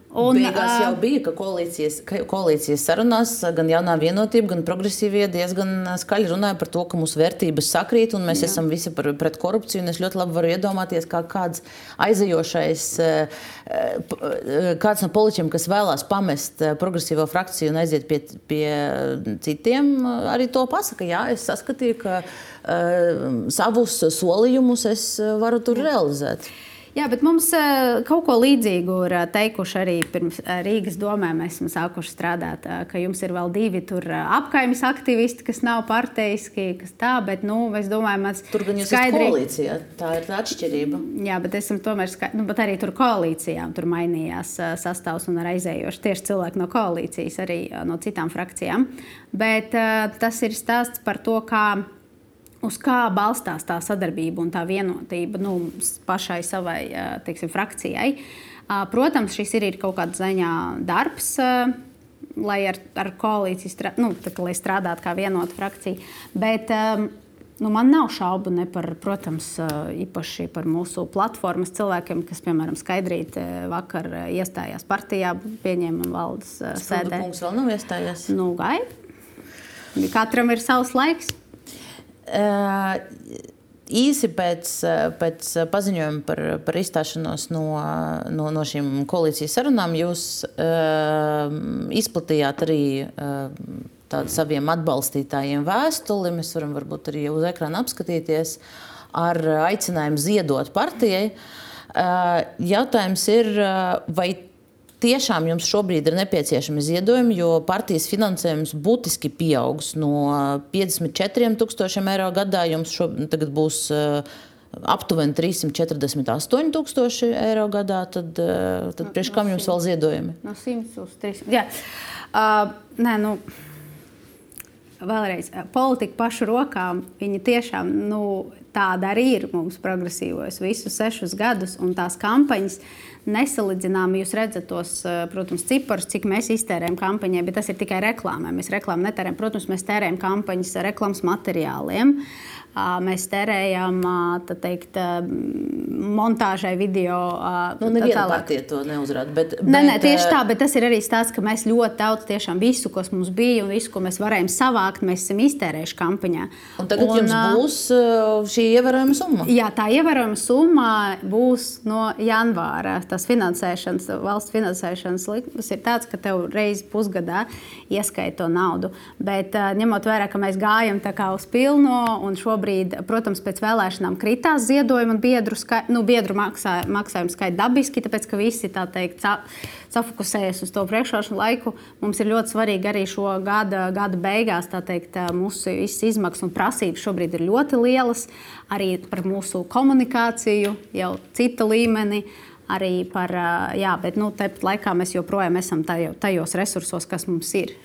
Un, Beigās jau bija, ka koalīcijas, koalīcijas sarunās gan jaunā vienotība, gan progresīvie diezgan skaļi runāja par to, ka mūsu vērtības sakrīt un mēs jā. esam visi par, pret korupciju. Es ļoti labi varu iedomāties, kā kāds aizejošais, kāds no politiķiem, kas vēlās pamest progresīvo frakciju un aiziet pie, pie citiem, arī to pasaka. Jā, es saskatīju, ka savus solījumus es varu tur realizēt. Jā, bet mums uh, kaut ko līdzīgu ir uh, teikuši arī pirms uh, Rīgas domē. Mēs esam sākuši strādāt, ka jums ir vēl divi apgājuma aktivisti, kas nav parteiski, kas tā, bet nu, mēs domājam, ka tur gan jūs skaidri... esat koalīcijā. Tā ir tā atšķirība. Jā, bet esam tomēr skaidri, nu, bet arī tur koalīcijām tur mainījās sastāvs un aizējoši tieši cilvēki no koalīcijas, arī no citām frakcijām. Bet tas ir stāsts par to, kā uz kā balstās tā sadarbība un tā vienotība nu, pašai savai teiksim, frakcijai. Protams, šis ir, ir kaut kāda ziņā darbs. Lai ar, ar koalīciju strā, nu, tā, lai strādātu kā vienota frakcija. Bet nu, man nav šaubu ne par, protams, īpaši par mūsu platformas cilvēkiem, kas, piemēram, skaidrīt vakar iestājās partijā, pieņēma valdes sēdē. Kungs vēl nav iestājies? Nu, gaida. Katram ir savs laiks. Īsi pēc, pēc paziņojuma par, par izstāšanos no, no, no šīm koalīcijas sarunām jūs uh, izplatījāt arī uh, tādu saviem atbalstītājiem vēstuli. Mēs varam varbūt arī uz ekrāna apskatīties ar aicinājumu ziedot partijai. Uh, jautājums ir, vai tiešām jums šobrīd ir nepieciešami ziedojumi, jo partijas finansējums būtiski pieaugs no 54,000 eiro gadā. Jums tagad būs uh, aptuveni 348,000 eiro gadā. Tad, uh, tad priekš kam jums vēl ziedojumi? No 100 uz 300. Jā. Uh, nē, nu. Vēlreiz, politika pašu rokām, viņa tiešām nu, tāda arī ir mums progresīvos visus sešus gadus, un tās kampaņas nesalīdzināmi. Jūs redzat tos, eh, protams, ciparus, cik mēs iztērējam kampaņai, bet tas ir tikai reklāmai. Mēs reklāmu netērējam. Protams, mēs tērējam kampaņas reklāmas materiāliem. Uh, mēs tērējam teikt, montāžai video. Nu, neviena partija to neuzrāda. Bet, bet, nē, nē, tieši tā, bet tas ir arī stāsts, ka mēs ļoti daudz tiešām visu, kas mums bija un visu, ko mēs varējām savākt, mēs esam iztērējuši kampaņā. Un tagad un, jums būs šī ievērojama summa? Jā, tā ievērojama summa būs no janvāra. Tas finansēšanas, valsts finansēšanas likums ir tāds, ka tev reizi pusgadā ieskaita to naudu. Bet ņemot vērā, ka mēs gājam tā kā uz pilno un šobrīd šobrīd, protams, pēc vēlēšanām kritās ziedojuma un biedru, skai, nu, biedru maksā, maksājumu skaits dabiski, tāpēc ka visi tā teikt, ca, safokusējas uz to priekšvēlēšanu laiku. Mums ir ļoti svarīgi arī šo gada, gada beigās, tā teikt, mūsu izmaksas un prasības šobrīd ir ļoti lielas. Arī par mūsu komunikāciju jau cita līmenī arī par, jā, bet nu, tāpat laikā mēs joprojām esam tajos resursos, kas mums ir.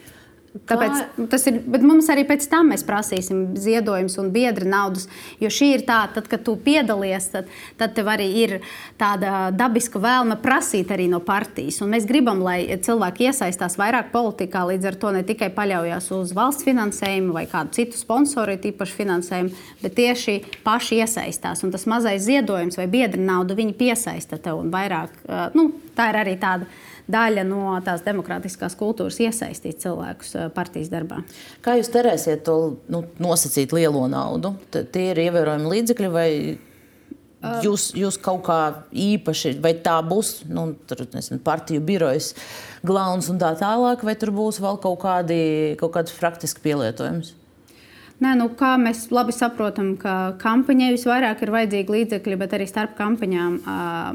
Tāpēc tas ir. Bet mums arī pēc tam mēs prasīsim ziedojumus un biedra naudas. Jo šī ir tā, tad, kad tu piedalies, tad, tad tev arī ir tāda dabiska vēlme prasīt arī no partijas. Un mēs gribam, lai cilvēki iesaistās vairāk politikā, līdz ar to ne tikai paļaujas uz valsts finansējumu vai kādu citu sponsoru, tīpaši finansējumu, bet tieši paši iesaistās. Un tas mazais ziedojums vai biedra nauda, viņi piesaista tev un vairāk. Nu, tā ir arī tāda daļa no tās demokrātiskās kultūras iesaistīt cilvēkus eh, partijas darbā. Kā jūs terēsiet to nu, nosacīt lielo naudu? T tie ir ievērojami līdzekļi vai Jūs, jūs kaut kā īpaši, vai tā būs nu, tur, nezinu, partiju birojas, glauns un tā tālāk, vai tur būs vēl kaut kādi, kaut kāds praktiski pielietojums? Nē, nu, kā mēs labi saprotam, ka kampaņai visvairāk ir vajadzīgi līdzekļi, bet arī starp kampaņām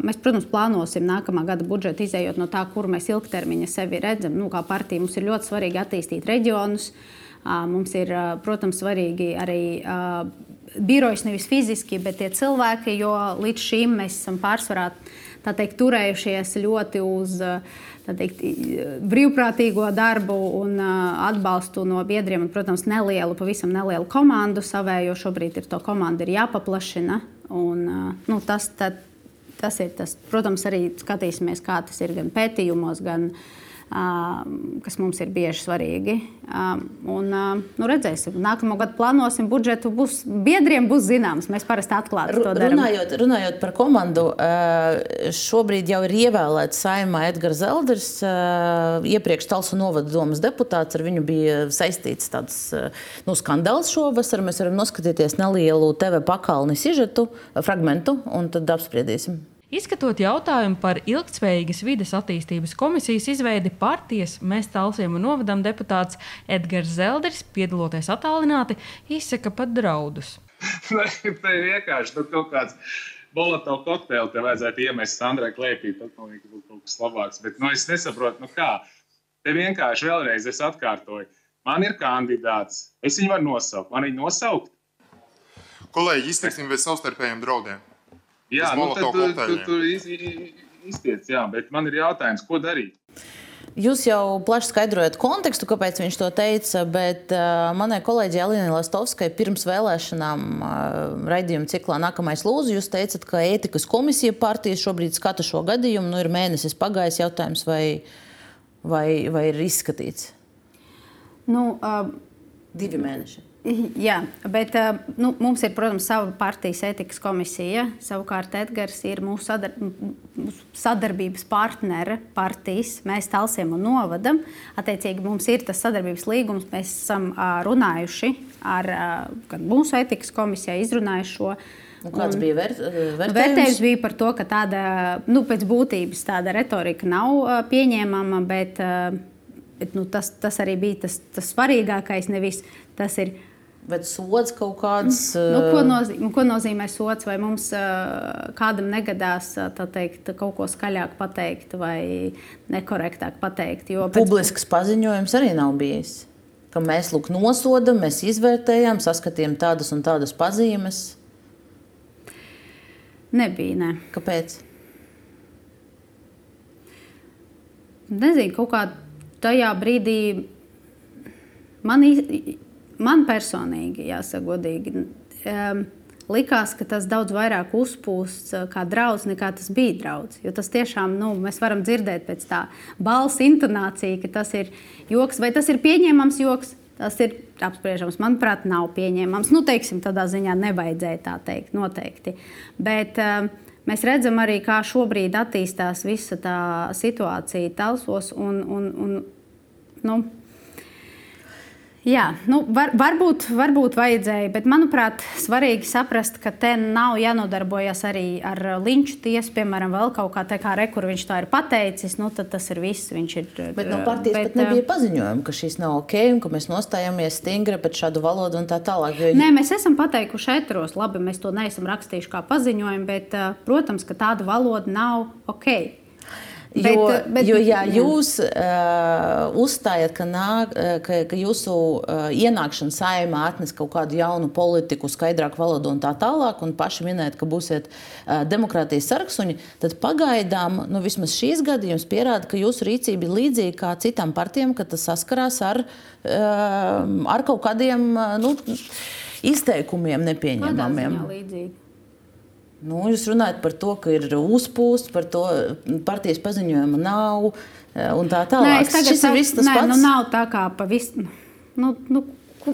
mēs, protams, plānosim nākamā gada budžetu, izējot no tā, kur mēs ilgtermiņa sevi redzam. Nu, kā partija mums ir ļoti svarīgi attīstīt reģionus. Mums ir, protams, svarīgi arī birojas nevis fiziski, bet tie cilvēki, jo līdz šim mēs esam pārsvarā teikt, turējušies ļoti uz teikt, brīvprātīgo darbu un atbalstu no biedriem. Un, protams, nelielu, pavisam nelielu komandu savējo. Šobrīd ir to komandu ir jāpaplašina. Un, nu, tas, tad, tas ir tas, protams, arī skatīsimies, kā tas ir gan pētījumos, gan uh, kas mums ir bieži svarīgi. Un, nu, redzēsim, nākamā gada plānosim budžetu. Būs, biedriem būs zināms, mēs parasti atklāti to darām. Runājot, runājot par komandu, šobrīd jau ir ievēlēts saimā Edgars Zelders, iepriekš Talsu novada domas deputāts. Ar viņu bija saistīts tāds nu, skandāls šovasar. Mēs varam noskatīties nelielu TV pakalni sižetu fragmentu un tad apspriedīsim. Izskatot jautājumu par ilgspējīgas vides attīstības komisijas izveidi, partijas mēs talsiem un novadam deputāts Edgars Zelders, piedaloties attālināti, izsaka pat draudus. Tā ir vienkārši nu, kaut kāds. Bolotovs kokteili te vajadzētu iemest Sandrai Klēpī. Tad man liekas, būtu kaut kas labāks. Bet nu, es nesaprotu, nu kā. Te vienkārši vēlreiz es atkārtoju. Man ir kandidāts. Es viņu varu nosaukt. Man viņu nosaukt. Kolēģi, izteiksim bez savstarpējiem draudiem. Jā, nu, tad tu, tu, tu iz, iztiec, jā, bet man ir jautājums, ko darīt? Jūs jau plaši skaidrojat kontekstu, kāpēc viņš to teica, bet uh, manai kolēģei Alinai Lastovskai pirms vēlēšanām uh, raidījuma ciklā Nākamais lūdzu, jūs teicat, ka ētikas komisija partijas šobrīd skata šo gadījumu. Nu, ir mēnesis pagājis jautājums, vai, vai, vai ir izskatīts? Nu, uh, Divi mēneši. Jā, bet nu, mums ir, protams, sava partijas etikas komisija. Savukārt Edgars ir mūsu, sadar sadarbības partnere partijas. Mēs talsiem un novadam. Attiecīgi mums ir tas sadarbības līgums. Mēs esam runājuši ar mūsu etikas komisijai, izrunājuši šo. Un kāds un, bija vērt, vērtējums? Vērtējums bija par to, ka tāda, nu, pēc būtības tāda retorika nav pieņēmama, bet, bet nu, tas, tas arī bija tas, tas svarīgākais. Nevis tas ir Bet sods kaut kāds. Nu, ko, nozīmē, ko nozīmē sots? Vai mums uh, kādam negadās teikt, kaut ko skaļāk pateikt vai nekorektāk pateikt? Jo pēc... Publisks paziņojums arī nav bijis. Ka mēs lūk, nosodām, mēs izvērtējām, saskatījām tādas un tādas pazīmes. Nebija. Ne. Kāpēc? Nezinu, kaut kā tajā brīdī man īstenībā man personīgi, jāsaka, godīgi, um, likās, ka tas daudz vairāk uzpūsts uh, kā draudz, nekā tas bija draudz. Jo tas tiešām, nu, mēs varam dzirdēt pēc tā balss intonācija, ka tas ir joks, vai tas ir pieņemams joks. Tas ir apspriežams. Manuprāt, nav pieņemams. Nu, teiksim, tādā ziņā nevajadzēja tā teikt, noteikti. Bet uh, mēs redzam arī, kā šobrīd attīstās visa tā situācija Talsos. Un, un, un, nu, Jā, nu, var, varbūt, varbūt vajadzēja, bet manuprāt, svarīgi saprast, ka te nav jānodarbojas arī ar linču tiesu, piemēram, vēl kaut kā tāda, kā re, kur viņš tā ir pateicis. Nu, tas ir viss. Viņš ir. Bet no partijas bet, pat nebija paziņojuma, ka šis nav ok un ka mēs nostājamies stingri pret šādu valodu un tā tālāk. Jo... Nē, mēs esam pateikuši etros, labi, mēs to neesam rakstījuši kā paziņojumu, bet, protams, ka tāda valoda nav ok. Bet, jo, bet, jo ja jūs uh, uzstājat, ka, nāk, ka, ka jūsu uh, ienākšana saimā atnes kaut kādu jaunu politiku, skaidrāku valodu un tā tālāk, un paši minējat, ka būsiet uh, demokrātijas sarksuņi, tad pagaidām nu, vismaz šīs gadījums pierāda, ka jūsu rīcība ir līdzīga kā citām partijām, ka tas saskarās ar, uh, ar kaut kādiem uh, nu, izteikumiem nepieņemamiem. Nu, jūs runājat par to, ka ir uzpūsts, par to partijas paziņojuma nav eh, un tā tālāk. Nē, tagad, Šis ir viss tas nē, pats. Nu, nav tā kā pavisam. Nu, nu,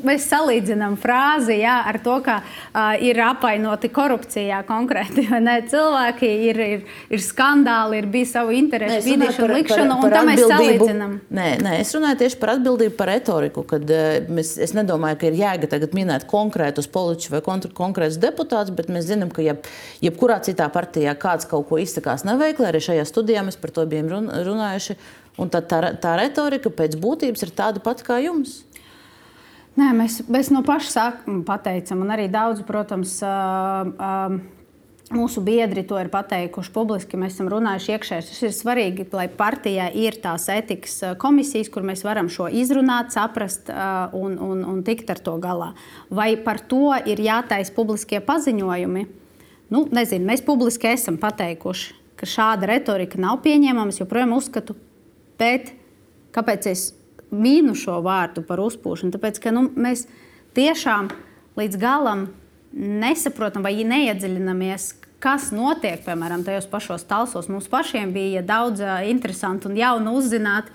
mēs salīdzinām frāzi jā, ar to, ka uh, ir apvainoti korupcijā konkrēti ne, cilvēki, ir, ir, ir skandāli, ir bijis savu interesu vidīšana, likšana, par, par, par un tā mēs salīdzinām. Nē, nē, es runāju tieši par atbildību par retoriku, kad uh, mēs, es nedomāju, ka ir jēga tagad minēt konkrētus politiķus vai konkrētus deputātus, bet mēs zinām, ka jeb, jebkurā citā partijā kāds kaut ko izsakās neveikli, arī šajā studijā mēs par to bijām runājuši. Un tā, tā, tā retorika pēc būtības ir tāda pati kā jums. Nē, mēs, mēs no paša sākuma pateicam, un arī daudz, protams, Mūsu biedri to ir pateikuši publiski, mēs esam runājuši iekšēji. Tas ir svarīgi, lai partijā ir tās etikas komisijas, kur mēs varam šo izrunāt, saprast un, un, un tikt ar to galā. Vai par to ir jātaisa publiskie paziņojumi? Nu, nezinu, mēs publiski esam pateikuši, ka šāda retorika nav pieņemama. Es joprojām uzskatu, bet kāpēc es mīnu šo vārdu par uzpūšanu? Tāpēc, ka nu, mēs tiešām līdz galam nesaprotam vai neiedziļinamies, kas notiek, piemēram, tajos pašos talsos. Mums pašiem bija daudz interesantu un jaunu uzzināt.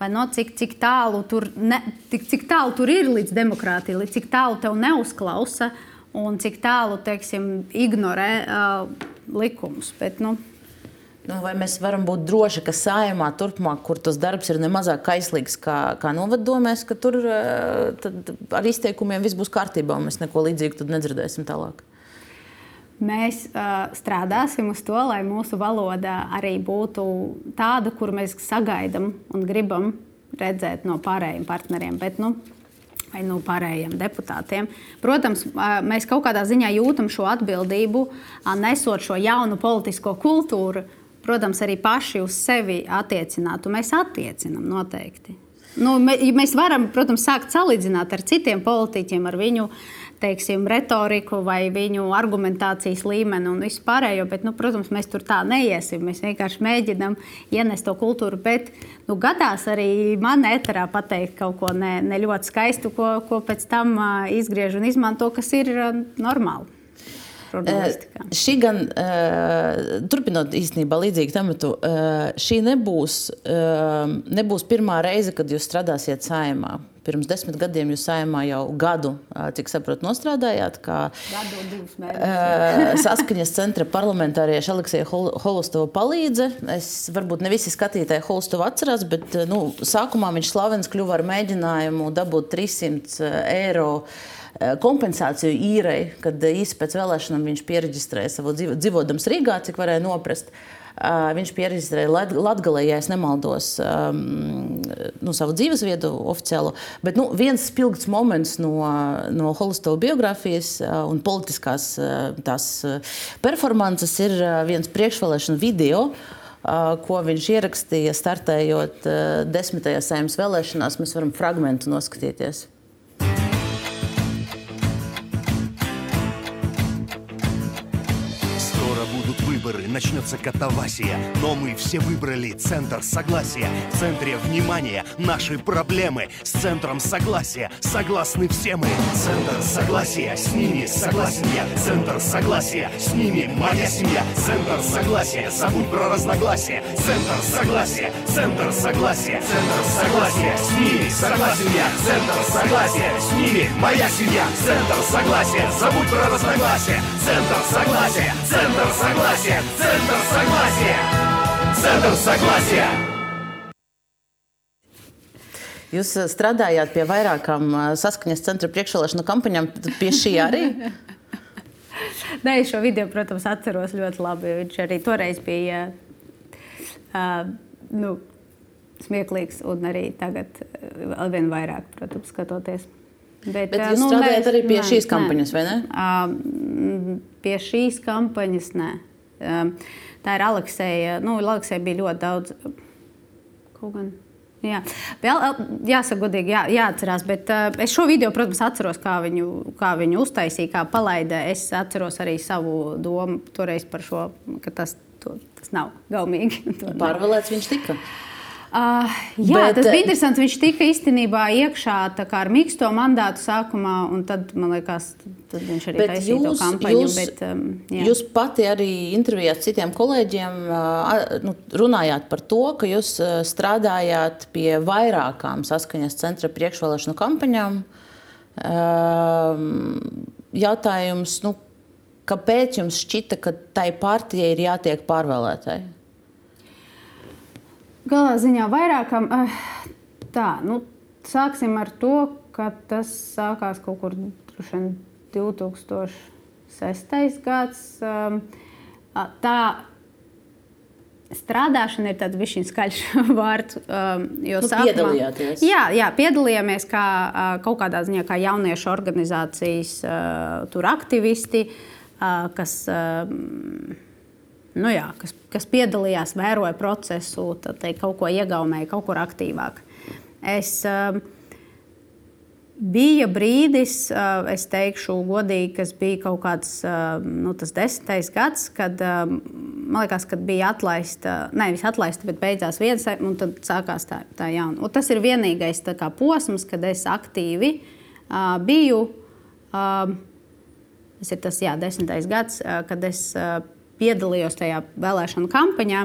Vai no cik, cik, tālu tur, ne, cik, cik tālu tur ir līdz demokrātijai, līdz cik tālu te neuzklausa un cik tālu teiksim, ignorē uh, likumus. Bet, nu, Nu, vai mēs varam būt droši, ka saimā turpmāk, kur tas darbs ir nemazāk kaislīgs kā, kā novaddomēs, ka tur ar izteikumiem viss būs kārtībā un mēs neko līdzīgu nedzirdēsim tālāk? Mēs uh, strādāsim uz to, lai mūsu valoda arī būtu tāda, kur mēs sagaidām un gribam redzēt no pārējiem partneriem. Bet, nu, vai no pārējiem deputātiem. Protams, mēs kaut kādā ziņā jūtam šo atbildību, nesot šo jaunu politisko kultūru, protams, arī paši uz sevi attiecināt. Mēs attiecinām noteikti. Nu, mēs varam, protams, sākt salīdzināt ar citiem politiķiem, ar viņu teiksim, retoriku vai viņu argumentācijas līmeni un vispārējo. Bet, nu, protams, mēs tur tā neiesim. Mēs vienkārši mēģinām ienest to kultūru. Bet nu, gadās arī man eterā pateikt kaut ko ne, ne ļoti skaistu, ko, ko pēc tam izgriež un izmanto, kas ir normāli žurnālistikā? Uh, šī gan, uh, turpinot īstenībā līdzīgu tematu, uh, šī nebūs, nebūs pirmā reize, kad jūs strādāsiet saimā. Pirms desmit gadiem jūs saimā jau gadu, cik saprotu, nostrādājāt. Kā saskaņas centra parlamentārieša Aleksija Hol Holustova palīdze. Es varbūt ne visi skatītāji Holustovu atcerās, bet nu, sākumā viņš slavens kļuva ar mēģinājumu dabūt 300 eiro. Eh, kompensāciju īrei, kad eh, īsi pēc vēlēšanām viņš pieregistrēja savu dzīvo, dzīvodams Rīgā, cik varēja noprast. Eh, viņš pieregistrēja Latvijā, ja nemaldos, ehm, nu, savu dzīves vietu oficiālu. Bet nu, viens spilgts moments no, no Holistova biogrāfijas un politiskās tās performances ir viens priekšvēlēšanu video ko viņš ierakstīja startējot desmitajā sējuma vēlēšanās. Mēs varam fragment noskatīties fragment. Начнется катавасия. Но мы все выбрали центр согласия. В центре внимания наши проблемы. С центром согласия согласны все мы. Центр согласия, с ними согласен я. Центр согласия, с ними моя семья. Центр согласия, забудь про разногласия. Центр согласия, центр согласия. Центр согласия, с ними согласен я. Центр согласия, с ними моя семья. Центр согласия, забудь про разногласия. Центр согласия, центр согласия. согласия! Центр согласия! Центр согласия! Jūs eh, strādājāt pie vairākām eh, saskaņas centra priekšvēlēšanu kampaņām, pie šī arī? Nē, šo video, protams, atceros ļoti labi. Viņš arī toreiz bija uh, nu, smieklīgs un arī tagad vēl vien vairāk, protams, skatoties. Bet, Bet jūs nu, strādājat arī pie nē, šīs kampaņas, nē. vai ne? Uh, pie šīs kampaņas, nē. Ehm, tā ir Alekseja. Nu, Alekseja bija ļoti daudz. Kaut gan. Jā, vēl jāsaka, godīgi, jā, jāatcerās. Bet uh, es šo video, protams, atceros, kā viņu, kā viņu uztaisīja, kā palaida. Es atceros arī savu domu toreiz par šo, ka tas, to, tas nav gaumīgi. Pārvēlēts viņš tika. Uh, jā, bet, tas bija interesanti. Viņš tika īstenībā iekšā ar mīksto mandātu sākumā, un tad, man liekas, tad viņš arī taisīja to kampaņu. Jūs, bet, um, jā. jūs pati arī intervijā ar citiem kolēģiem uh, nu, runājāt par to, ka jūs uh, strādājāt pie vairākām saskaņas centra priekšvēlēšanu kampaņām. Uh, jautājums, nu, kāpēc jums šķita, ka tai partijai ir jātiek pārvēlētai? Galā ziņā vairākam eh, tā, nu, sāksim ar to, ka tas sākās kaut kur 2006. gads. Ehm, tā strādāšana ir tāds višķiņš skaļš vārds. Um, jo nu, sākumā, piedalījāties? Jā, jā, piedalījāmies kā, kaut kādā ziņā kā jauniešu organizācijas tur aktivisti. kas, nu jā, kas, kas piedalījās, vēroja procesu, teikt, kaut ko iegaumēja, kaut kur aktīvāk. Es, Bija brīdis, es teikšu, godīgi, kas bija kaut kāds nu, desmitais gads, kad man liekas, kad bija atlaista, nevis atlaista, bet beidzās viens, un tad sākās tā, tā jauna. Un tas ir vienīgais kā, posms, kad es aktīvi uh, biju. Uh, tas ir tas jā, desmitais gads, uh, kad es uh, piedalījos tajā vēlēšanu kampaņā.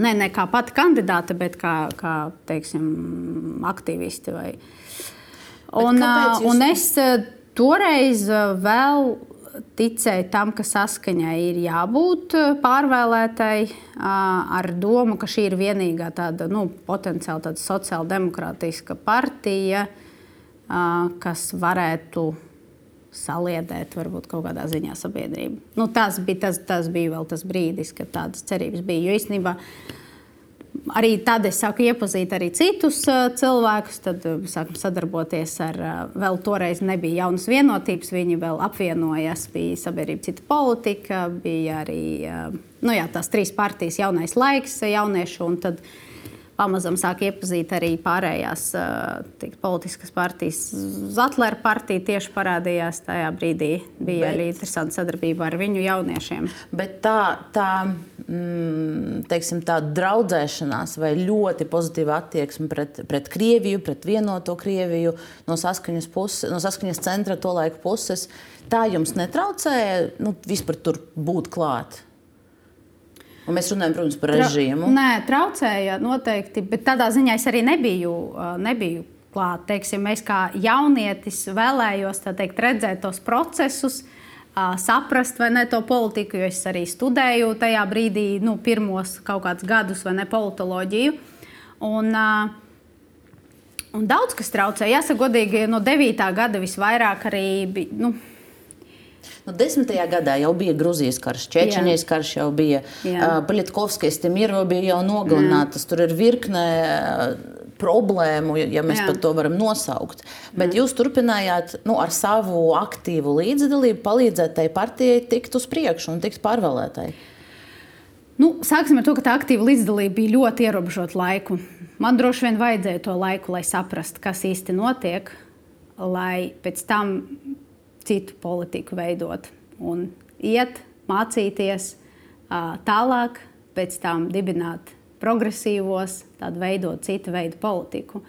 Ne, ne kā pati kandidāte, bet kā, kā teiksim, aktīvisti. Vai, Un, jūs... un es toreiz vēl ticēju tam, ka saskaņai ir jābūt pārvēlētai ar domu, ka šī ir vienīgā tāda nu, potenciāli tāda sociāldemokrātiska partija, kas varētu saliedēt varbūt kaut kādā ziņā sabiedrību. Nu, tas, bija, tas, tas bija vēl tas brīdis, kad tādas cerības bija. Jo īstenībā Arī tad es sāku iepazīt arī citus uh, cilvēkus. Tad uh, sākām sadarboties ar, uh, vēl toreiz nebija jaunas vienotības, viņi vēl apvienojās, bija sabiedrība, cita politika, bija arī uh, nu jā, tās trīs partijas, jaunais laiks, jauniešu. Tad pamazām sāk iepazīt arī pārējās tik, politiskas partijas. Zatlera partija tieši parādījās tajā brīdī. Bija Bet... arī interesanta sadarbība ar viņu jauniešiem. Bet tā, tā, mm, teiksim, tā draudzēšanās vai ļoti pozitīva attieksme pret, pret Krieviju, pret vienoto Krieviju no saskaņas, puses, no saskaņas centra to laiku puses, tā jums netraucēja nu, vispār tur būt klāt? Un mēs runājam, protams, par režīmu. Tra nē, traucēja noteikti, bet tādā ziņā es arī nebiju. nebiju klāt. Teiksim, es kā jaunietis vēlējos teikt, redzēt tos procesus, saprast vai ne to politiku, jo es arī studēju tajā brīdī, nu, pirmos kaut kādus gadus vai ne politoloģiju. Un, un daudz kas traucēja. Jāsaka, godīgi, no 9. gada visvairāk arī bija. Nu, Nu, desmitajā gadā jau bija Grūzijas karš, Čečenijas karš jau bija, uh, Paļetkovskis, Timirvo bija jau nogalinātas. Tur ir virkne problēmu, ja mēs pat to varam nosaukt. Bet Jā. jūs turpinājāt nu, ar savu aktīvu līdzdalību palīdzēt tai partijai tikt uz priekšu un tikt pārvēlētai. Nu, sāksim ar to, ka tā aktīva līdzdalība bija ļoti ierobežota laiku. Man droši vien vajadzēja to laiku, lai saprastu, kas īsti notiek, lai pēc tam citu politiku veidot un iet, mācīties tālāk, pēc tam dibināt progresīvos, tādu veidot citu veidu politiku,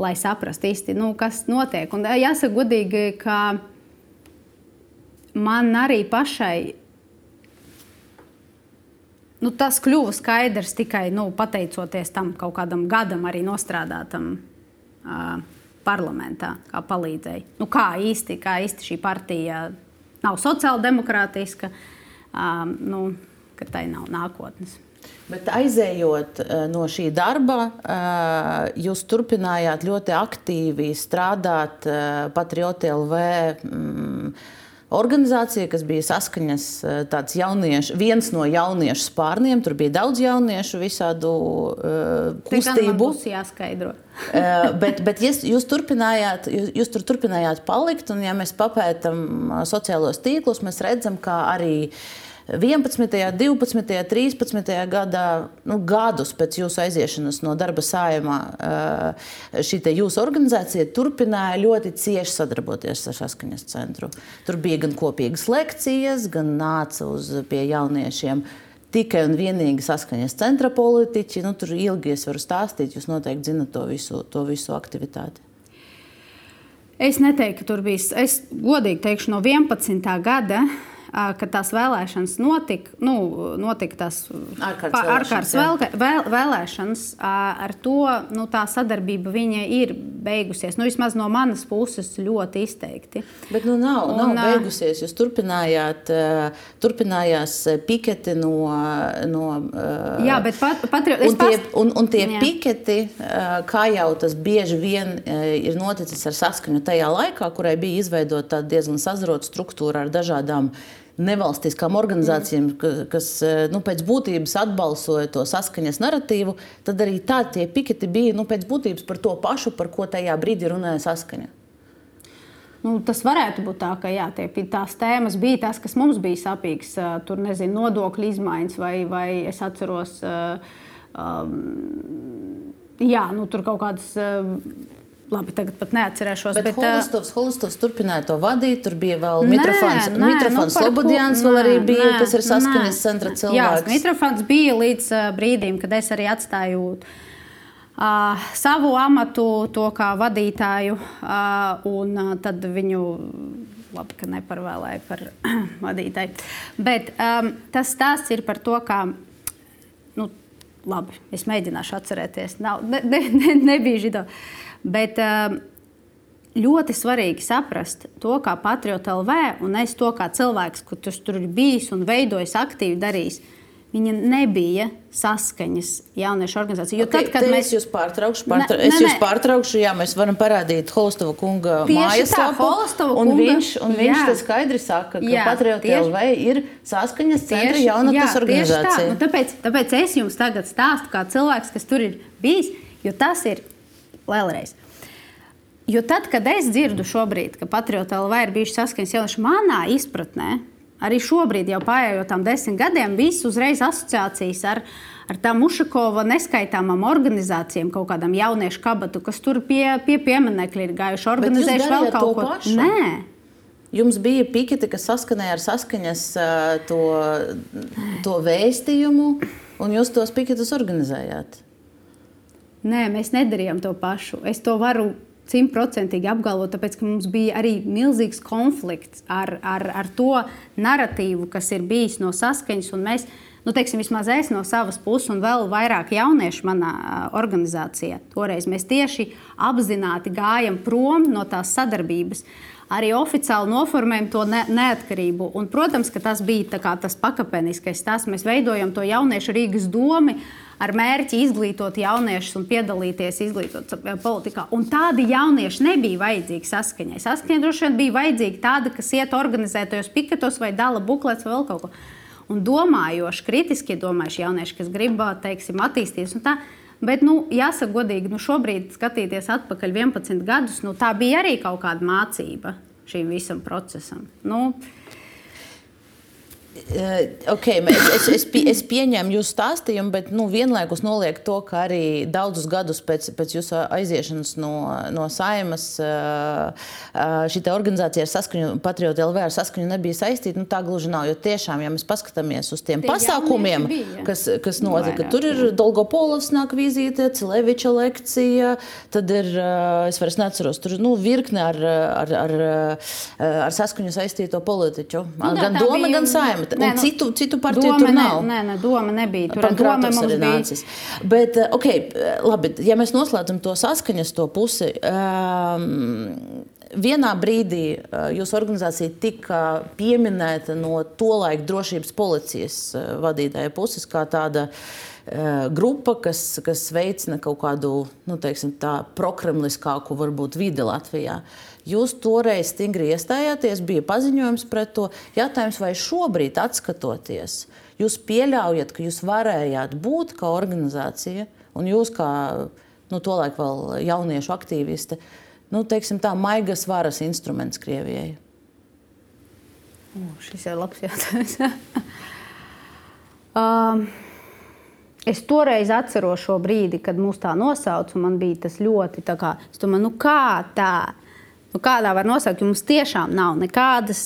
lai saprastu īsti, nu, kas notiek. Un jāsaka godīgi, ka man arī pašai nu, tas kļuva skaidrs tikai nu, pateicoties tam kaut kādam gadam, arī nostrādātam. Uh, parlamentā, kā palīdzēja. Nu, kā, īsti, kā īsti šī partija nav sociāldemokrātiska, um, nu, ka tai nav nākotnes. Bet aizējot no šī darba, jūs turpinājāt ļoti aktīvi strādāt Patrioti LV organizācija, kas bija saskaņas jauniešu, viens no jauniešu spārniem. Tur bija daudz jauniešu, visādu uh, kustību. Tas jāskaidro. uh, bet bet jūs, jūs, turpinājāt, jūs, jūs tur turpinājāt palikt, un ja mēs papētām sociālos tīklus, mēs redzam, kā arī uh, 11., 12., 13. gadā, nu, gadus pēc jūsu aiziešanas no darba sājumā, šī jūsu organizācija turpināja ļoti cieši sadarboties ar Saskaņas centru. Tur bija gan kopīgas lekcijas, gan nāca uz pie jauniešiem tikai un vienīgi saskaņas centra politiķi. Nu, tur ilgi es varu stāstīt, jūs noteikti zinat to visu, to visu aktivitāti. Es neteiktu, ka tur bija. Es godīgi teikšu, no 11. gada kad tās vēlēšanas notika, nu, notika tās ārkārtas vēlēšanas, vēl, vēlēšanas, ar to nu, tā sadarbība ir beigusies. Nu, vismaz no manas puses ļoti izteikti. Bet nu, nav, un, nav beigusies. Jūs turpinājāt, turpinājās piketi no. no jā, bet pat, patri, un, tie, un, un tie jā. piketi, kā jau tas bieži vien ir noticis ar saskaņu tajā laikā, kurai bija izveidota diezgan sazrota struktūra ar dažādām nevalstiskām organizācijām, kas eh, nu, pēc būtības atbalsoja to saskaņas narratīvu, tad arī tā tie piketi bija nu, pēc būtības par to pašu, par ko tajā brīdī runāja saskaņa. Nu, tas varētu būt tā, ka jā, tie, tās tēmas bija tas, kas mums bija sapīgs. Tur nezinu, nodokļu izmaiņas, vai, vai es atceros, um, jā, nu, tur kaut kādas. Labi, tagad pat neatcerēšos. Bet, bet Holistovs, Holistovs turpināja to vadīt. Tur bija vēl Nē, Mitrofons. nē, Mitrofons nu, ko- vēl arī bija, nē, kas ir saskaņas nē. centra Jā, cilvēks. Mitrofons bija līdz uh, brīdim, kad es arī atstāju uh, savu amatu, to kā vadītāju, uh, un uh, tad viņu. Labi, ka neparvēlēju par vadītāju. Bet um, tas stāsts ir par to, kā. Nu, labi, es mēģināšu atcerēties. Nav, ne, ne, ne, nebija žito. Bet um, ļoti svarīgi saprast to, kā Patriota LV un es to kā cilvēks, kurš tur ir bijis un veidojis, aktīvi darījis. Viņa nebija saskaņas jauniešu organizācija. Jo Okay, tad, kad mēs jūs pārtraukšu, Ne- pārtra... ne, es jūs ne. pārtraukšu, jā, mēs varam parādīt Holstova kunga mājaslapu. Un kunga- viņš, un viņš jā. te skaidri saka, ka Patriota tieši- LV ir saskaņas centra jaunatnes tieši tā. organizācija. Nu, tāpēc, tāpēc es jums tagad stāstu kā cilvēks, kas tur ir bijis, jo tas ir vēlreiz. Jo tad, kad es dzirdu šobrīd, ka Patriota LV ir bijuši saskaņas jaunieši, manā izpratnē, arī šobrīd, jau paiet tam desmit gadiem, viss uzreiz asociācijas ar, ar tām Ušakova neskaitāmām organizācijām, kaut kādām jauniešu kabatu, kas tur pie, pie pieminekļa ir gājuši, organizējuši vēl kaut ko pašu? Nē. Jums bija piketi, kas saskanēja ar saskaņas to, to vēstījumu, un jūs tos piketus organizējāt. Nē, mēs nedarījām to pašu. Es to varu simtprocentīgi apgalvot, tāpēc ka mums bija arī milzīgs konflikts ar, ar, ar to narratīvu, kas ir bijis no saskaņas. Mēs, nu, teiksim, vismaz es no savas puses, un vēl vairāk jauniešu manā organizācijā, toreiz mēs tieši apzināti gājam prom no tās sadarbības. Arī oficiāli noformējam to ne, neatkarību. Un, protams, ka tas bija kā tas pakāpeniskais tas. Mēs veidojam to jauniešu Rīgas domu ar mērķi izglītot jauniešus un piedalīties izglītot politikā. Un tādi jaunieši nebija vajadzīgi saskaņai. Saskaņai droši vien bija vajadzīgi tādi, kas iet organizētajos piketos vai dala buklets vai vēl kaut ko. Un domājoši, kritiski domājuši jaunieši, kas grib teiksim, attīstīties. Bet, nu, jāsaka, godīgi, nu, šobrīd, skatoties atpakaļ 11 gadus, nu, tā bija arī kaut kāda mācība šim visam procesam. Nu, Eh, Okay, es, es, es, pie- es pieņēmu jūsu stāstījumu, bet nu, vienlaikus nolieku to, ka arī daudzus gadus pēc, pēc jūsu aiziešanas no, no saimas šī organizācija ar saskaņu, Patriotu LV ar saskaņu nebija saistīta. Nu, tā gluži nav. Jo tiešām, ja mēs paskatāmies uz tiem Tie pasākumiem, kas, kas notika, tur ir Dolgopolovs nāk vizīte, Cileviča lekcija, tad ir, eh, es vairs neatceros, tur nu, virkne ar, ar, ar, eh, ar saskaņu saistīto politiķu. Nu, gan doma, gan saima. Nē, nu, citu, citu partiju doma tur nav. Nē, nē, doma nebija. Tur doma mums bija. nācis. Bet, eh, okay, labi, ja mēs noslēdzam to saskaņas to pusi, um, vienā brīdī uh, jūsu organizācija tika pieminēta no tolaik drošības policijas uh, vadītāja puses kā tāda uh, grupa, kas, kas veicina kaut kādu nu, teiksim, tā, prokremliskāku varbūt vidi Latvijā. Jūs toreiz stingri iestājāties, bija paziņojums pret to. Jautājums, vai šobrīd, skatoties, jūs pieļaujat, ka jūs varējāt būt kā organizācija, un jūs kā nu, tolaik vēl jauniešu aktīvisti, nu, teiksim, tā maigas varas instruments Krievijai? O, šis ir labs jautājums. um, es toreiz atceros šo brīdi, kad mūs tā nosauca. un Man bija tas ļoti kā, domāju, nu kā tā? Nu, kādā var nosaukt? Jo Mums tiešām nav nekādas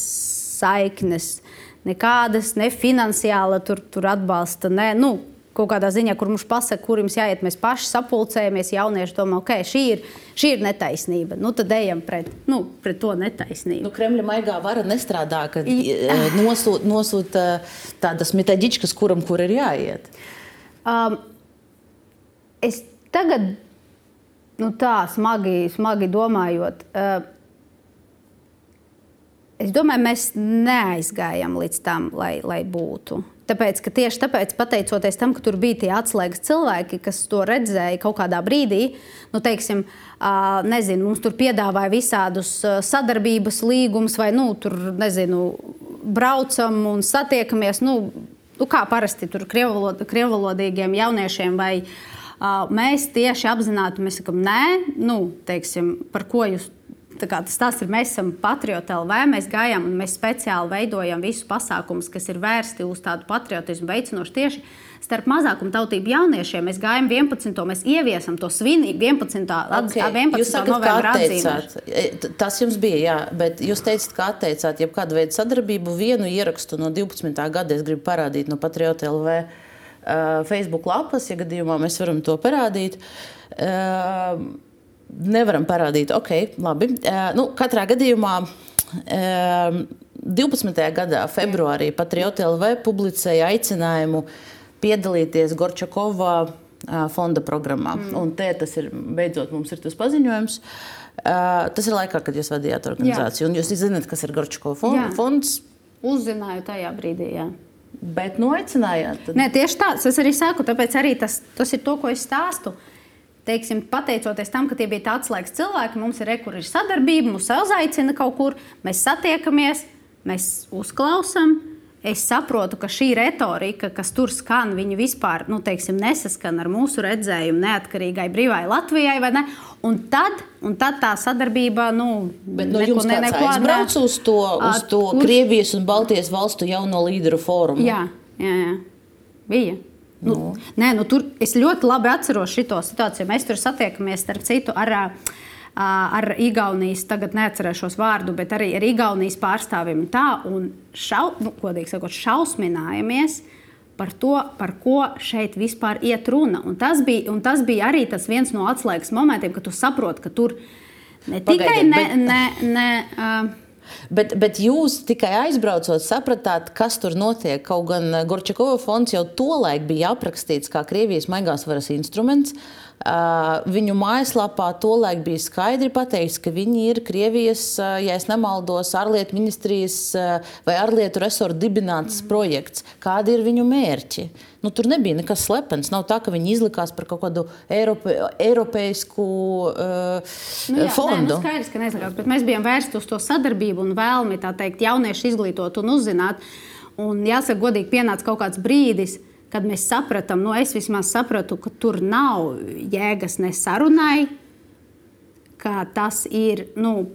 saiknes, nekādas ne finansiāla tur, tur atbalsta. Ne, nu, Kaut kādā ziņā, kur mums pasaka, kur jums jāiet, mēs paši sapulcējamies. Jaunieši domā, ok, šī ir, šī ir netaisnība. Nu, tad ejam pret, nu, pret to netaisnību. Nu, Kremļa maigā vara nestrādā, kad eh, nosūta nosūt, tādas metodiķis, kuram kur ir jāiet. Um, es tagad, nu tā smagi, smagi domājot, uh, es domāju, mēs neaizgājām līdz tam, lai, lai būtu. Tāpēc, ka tieši tāpēc, pateicoties tam, ka tur bija tie atslēgas cilvēki, kas to redzēja kaut kādā brīdī, nu, teiksim, nezinu, mums tur piedāvāja visādus sadarbības līgumus, vai nu, tur, nezinu, braucam un satiekamies. Nu, nu, kā parasti tur krievvalod, krievvalodīgiem jauniešiem, vai mēs tieši apzināti sakām, nē, nu, teiksim, par ko jūs tas tas ir. Mēs esam patrioti LV, mēs gājām un mēs speciāli veidojam visus pasākumus, kas ir vērsti uz tādu patriotismu veicinošu tieši starp mazākumu tautību jauniešiem. Mēs gājām 11. mēs ieviesam to svinību 11. Okay. 11. Jūs sakat, ka novembra atteicāt. E, Tas jums bija, jā, bet jūs teicat, ka atteicāt jebkādu veidu sadarbību. Vienu ierakstu no 12. gada es gribu parādīt no Patriota LV uh, Facebook lapas, ja gadījumā mēs varam to parādīt. Uh, nevaram parādīt, ok, labi. Uh, nu, katrā gadījumā. Uh, 12. gadā, februārī, Patriota LV publicēja aicinājumu piedalīties Gorčakovā ā, fonda programmā. Mm. Un te tas ir beidzot mums ir tas paziņojums. Uh, tas ir laikā, kad jūs vadījāt organizāciju. Un jūs zināt, kas ir Gorčakova fon Jā. fonds. Uzzināju tajā brīdī. Jā. Bet noicinājāt. Tad... Nē, tieši tā, es arī saku, tāpēc arī tas, tas ir to, ko es stāstu. Teiksim, pateicoties tam, ka tie bija tāds atslēgas cilvēki, mums ir rekurbi sadarbība, mums uzaicina kaut kur, mēs satiekamies, mēs uzklausām. Es saprotu, ka šī retorika, kas tur skan, viņa vispār nu, teiksim, nesaskan ar mūsu redzējumu neatkarīgai brīvai Latvijai. vai ne? Un tad, un tad tā sadarbība, nu, Bet no neko ne- neko ne- aizbrauc uz to, uz to kurš? Krievijas un Baltijas valstu jauno līderu fórumu? Jā, jā, jā. bija. Nu, no. Nē, nu, tur es ļoti labi atceros šo situāciju. Mēs tur satiekamies starp citu ar, ar Igaunijas, tagad neatcerēšos vārdu, bet arī ar Igaunijas pārstāvjiem. Tā, un šau, nu, godīgi sakot, šausminājāmies par to, par ko šeit vispār iet runa. Un tas bija, un tas bija arī tas viens no atslēgas momentiem, kad tu saproti, ka tur ne tikai Pagaidiet, ne. bet- ne, ne uh, Bet, bet jūs tikai aizbraucot, sapratāt, kas tur notiek. Kaut gan Gorčakova fonds jau tolaik bija aprakstīts kā Krievijas maigās varas instruments. Uh, viņu mājaslapā tolaik bija skaidri pateikts, ka viņi ir Krievijas, uh, ja nemaldos, ārlietu ministrijas uh, vai ārlietu resorta dibināts mm. projekts. Kādi ir viņu mērķi? Nu, tur nebija nekas slepens. Nav tā, ka viņi izlikās par kaut kādu Eirope, eiropeisku uh, Nu, jā, fondu. Nē, nu skaidrs, ka nezināms, bet mēs bijām vērsti uz to sadarbību un vēlmi teikt, jauniešu izglītot un uzzināt. Un jāsaka, godīgi, pienāca kaut kāds brīdis, kad mēs sapratām, nu, es vismaz sapratu, ka tur nav jēgas ne sarunai, ka tas ir. Nu,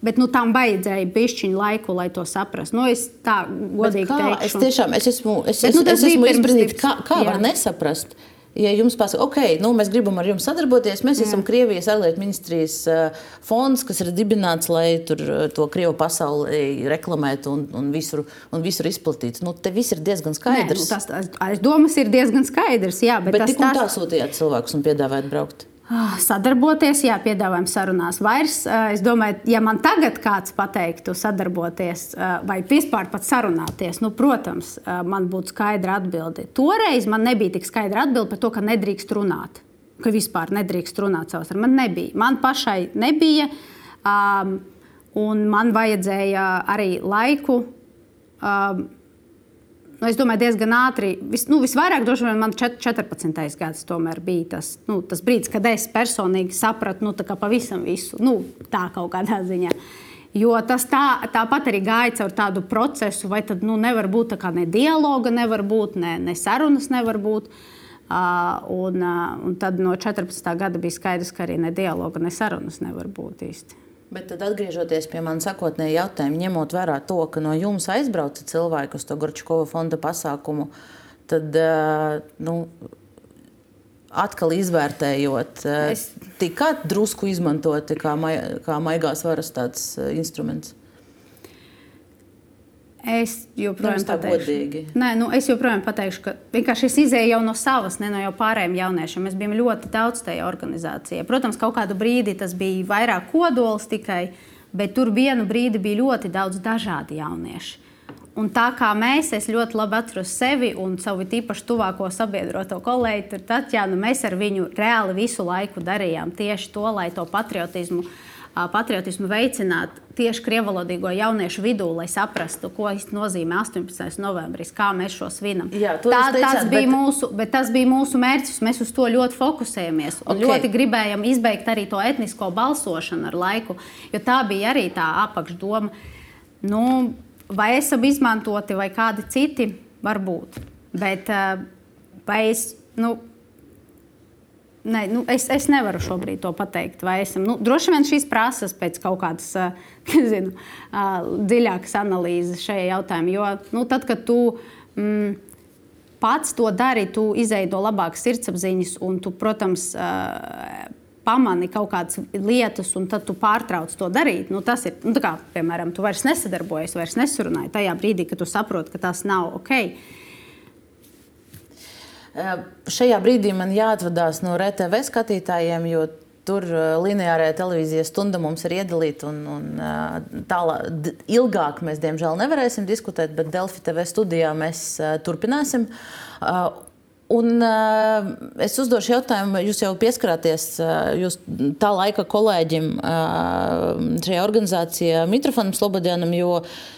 Bet nu, tam vajadzēja pišķiņu laiku, lai to saprastu. Nu, es tā godīgi kā, teikšu. es tiešām es esmu, es, Bet, es, nu, es esmu izbrīnīta, kā, kā Jā. var nesaprast. Ja jums pasaka, ok, nu, mēs gribam ar jums sadarboties, mēs Jā. esam Krievijas ārlietu ministrijas uh, fonds, kas ir dibināts, lai tur uh, to Krievu pasauli reklamētu un, un, visur, un visur izplatītu. Nu, te viss ir diezgan Nē, skaidrs. nu, tas, tas, aiz domas ir diezgan skaidrs. Jā, bet, Bet tas, tik un tā sūtījāt cilvēkus un piedāvājāt braukt. Ah, Sadarboties, jā, piedāvājam sarunās vairs. Eh, Es domāju, ja man tagad kāds pateiktu sadarboties eh, vai vispār pat sarunāties, nu, protams, eh, man būtu skaidra atbilde. Toreiz man nebija tik skaidra atbilde par to, ka nedrīkst runāt. Ka vispār nedrīkst runāt savus ar mani. Nebija. Man pašai nebija. Um, un man vajadzēja arī laiku. Um, Nu, es domāju, diezgan ātri. Vis, nu, visvairāk, droši vien, man čet- 14. gads bija tas, nu, tas brīdis, kad es personīgi sapratu nu, pavisam visu. Nu, tā kaut kādā ziņā. Jo tas tā, tāpat arī gāja caur tādu procesu, vai tad nu, nevar būt tā kā ne dialoga, nevar būt, ne, ne sarunas nevar būt. Uh, un, uh, un tad no 14. gada bija skaidrs, ka arī ne dialoga, ne sarunas nevar būt īsti. Bet tad, atgriežoties pie manas sākotnējā jautājuma, ņemot vērā to, ka no jums aizbrauca cilvēki uz to Gorčakova fonda pasākumu, tad nu, atkal izvērtējot, Es- tika drusku izmantoti kā, mai, kā maigās varas instruments. Es joprojām pateikšu. Nē, nu, es joprojām pateikšu, ka vienkārši es izēju jau no savas, ne no jau pārējiem jauniešiem. Mēs bijām ļoti daudz tajā organizācijā. Protams, kaut kādu brīdi tas bija vairāk kodols tikai, bet tur vienu brīdi bija ļoti daudz dažādu jauniešu. Un tā kā mēs, es ļoti labi atceros sevi un savu tīpaši tuvāko sabiedroto kolēģi, Tatjana, mēs ar viņu reāli visu laiku darījām tieši to, lai to patriotismu ā, patriotismu veicināt tieši krievalodīgo jauniešu vidū, lai saprastu, ko nozīmē 18. novembris, kā mēs šo svinam. Jā, Tā, teicāt, tas, bija bet- mūsu, bet tas bija mūsu mērķis. Mēs uz to ļoti fokusējamies. Un Ok. ļoti gribējām izbeigt arī to etnisko balsošanu ar laiku, jo tā bija arī tā apakšdoma. Nu, vai esam izmantoti, vai kādi citi, varbūt. Bet, vai es, nu, Ne, nu, es, es nevaru šobrīd to pateikt. Esam, nu, droši vien šīs prasas pēc kaut kādas zinu, dziļākas analīzes šajā jautājumā. Jo nu, tad, kad tu mm, pats to dari, tu izveido labākas sirdsapziņas un tu, protams, pamani kaut kādas lietas, un tad tu pārtrauc to darīt. Nu, tas ir, nu, kā, piemēram, tu vairs nesadarbojies, vairs nesurunāji tajā brīdī, kad tu saproti, ka tas nav ok. Šajā brīdī man jāatvadās no RTV skatītājiem, jo tur lineārajā televīzijā stunda mums ir iedalīta. Un, un tālāk, ilgāk mēs, diemžēl, nevarēsim diskutēt, bet Delfi TV studijā mēs turpināsim. Un, uh, es uzdošu jautājumu, jūs jau pieskarāties uh, jūs tā laika kolēģim uh, šajā organizācijā, Mitrofanam Slobodjanam, jo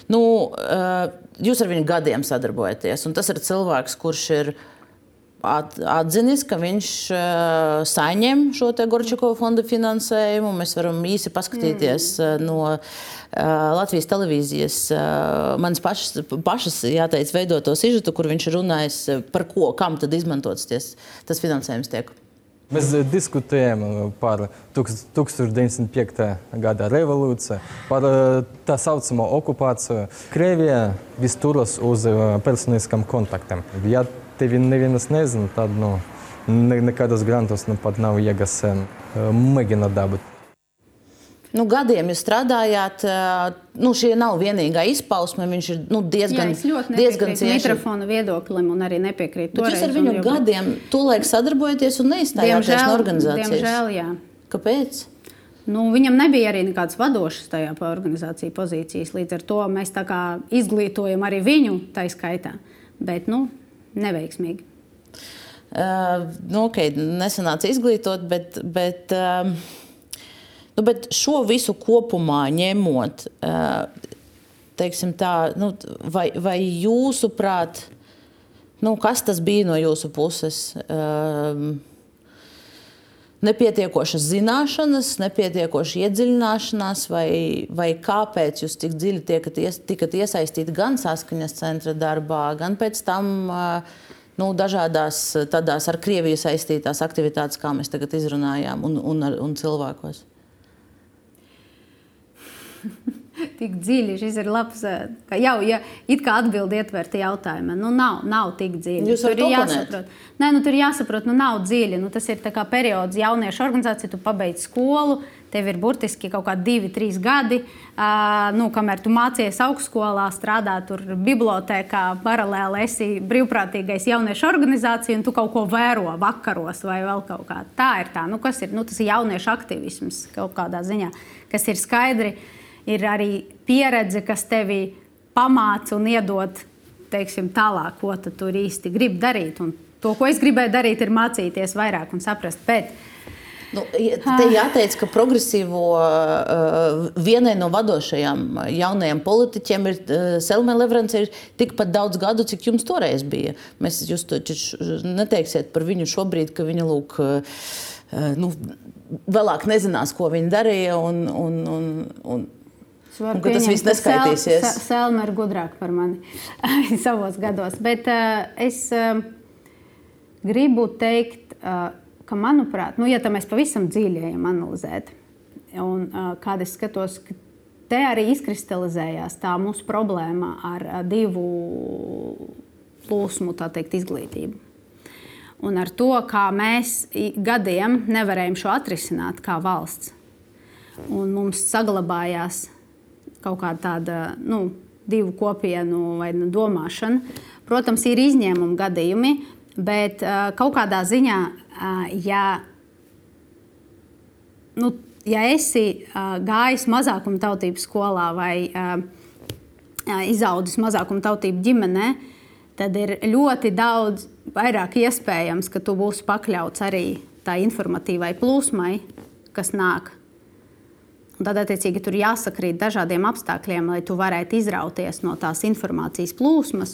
nu, uh, jūs ar viņu gadiem sadarbojaties. Tas ir cilvēks, kurš ir atzinis, ka viņš uh, saņem šo Gorčakovu fonda finansējumu. Mēs varam īsi paskatīties mm. no uh, Latvijas televīzijas, uh, manas pašas, pašas jāteic, veidoto sižetu, kur viņš ir runājis par ko, kam tad izmantots ties, tas finansējums tiek. Mēs diskutējam par 1905. gada revolūciju, par tā saucamo okupāciju. Krievija viss turas uz personiskam kontaktam. Ja tevi nevienas nezina, tad nu, ne, nekādas grantus nu, pat nav jēgas mēģināt dabūt. Nu, gadiem jūs strādājāt, nu, šī nav vienīgā izpausme. Viņš ir nu, diezgan, Jā, diezgan cieši. mikrofona viedoklim un arī nepiekrīt. Bet jūs ar viņu jau... gadiem tolaik sadarbojaties un neizstājāties no organizācijas. Diemžēl, jā. Kāpēc? Nu, viņam nebija arī nekādas vadošas tajā organizācijas pozīcijas. Līdz ar to mēs izglītojam arī viņu tā skaitā. Bet, nu, neveiksmīgi? Uh, nu, okay, nesanāca izglītot, bet, bet, uh, nu, bet šo visu kopumā ņemot, uh, teiksim tā, nu, vai, vai jūsuprāt, nu, kas tas bija no jūsu puses? Uh, nepietiekošas zināšanas, nepietiekoša iedziļināšanās, vai, vai kāpēc jūs tik dziļi tiekat, ies, tikat iesaistīti gan saskaņas centra darbā, gan pēc tam nu, dažādās tādās ar Krieviju saistītās aktivitātes, kā mēs tagad izrunājām, un, un, un cilvēkos? tik dziļi. Šis ir labs, eh, ka jau ja, it kā atbildi ietverti jautājumā. Nu, nav, nav tik dziļi. Jūs tur ir jāsaprot. Nē, nu, tur jāsaprot, nu, nav dziļi. Nu, tas ir periods jauniešu organizācija, tu pabeidz skolu. Tev ir burtiski kaut kādi divi, trīs gadi, uh, nu, kamēr tu mācījies augstskolā, strādā tur bibliotekā, paralēli esi brīvprātīgais jauniešu organizācija, un tu kaut ko vēro vakaros vai vēl kaut kā. Tā ir tā, nu, kas ir, nu, tas ir jauniešu aktivisms kaut kādā ziņā, kas ir skaidri. Uh, ir arī pieredze, kas tevi pamāca un iedod teiksim, tālāk, ko tu tur īsti gribi darīt. Un to, ko es gribēju darīt, ir mācīties vairāk un saprast. Bet, Nu, te jāteic, ka progresīvo uh, vienai no vadošajām jaunajām politiķiem ir uh, Selmē Levrance ir tikpat daudz gadu, cik jums toreiz bija. Mēs jūs neteiksiet par viņu šobrīd, ka viņa lūk. Uh, nu, vēlāk nezinās, ko viņa darīja. Un, un, un, un Un, tas viss neskaitīsies. Sel, Selma ir gudrāka par mani savos gados. Bet uh, es uh, gribu teikt, uh, ka, manuprāt, nu, ja mēs pavisam dziļi ejam analizēt, un uh, kāda es skatos, ka te arī izkristalizējās tā mūsu problēma ar uh, divu plūsmu teikt, izglītību. Un ar to, kā mēs gadiem nevarējām šo atrisināt kā valsts. Un mums saglabājās kaut kāda tāda nu, divu kopienu vai domāšana. Protams, ir izņēmumi gadījumi, bet kaut kādā ziņā, ja, nu, ja esi gājis mazākuma tautības skolā vai izaudzis mazākuma tautību ģimenē, tad ir ļoti daudz vairāk iespējams, ka tu būsi pakļauts arī tā informatīvai plūsmai, kas nāk Un tad, attiecīgi, tur jāsakrīt dažādiem apstākļiem, lai tu varētu izrauties no tās informācijas plūsmas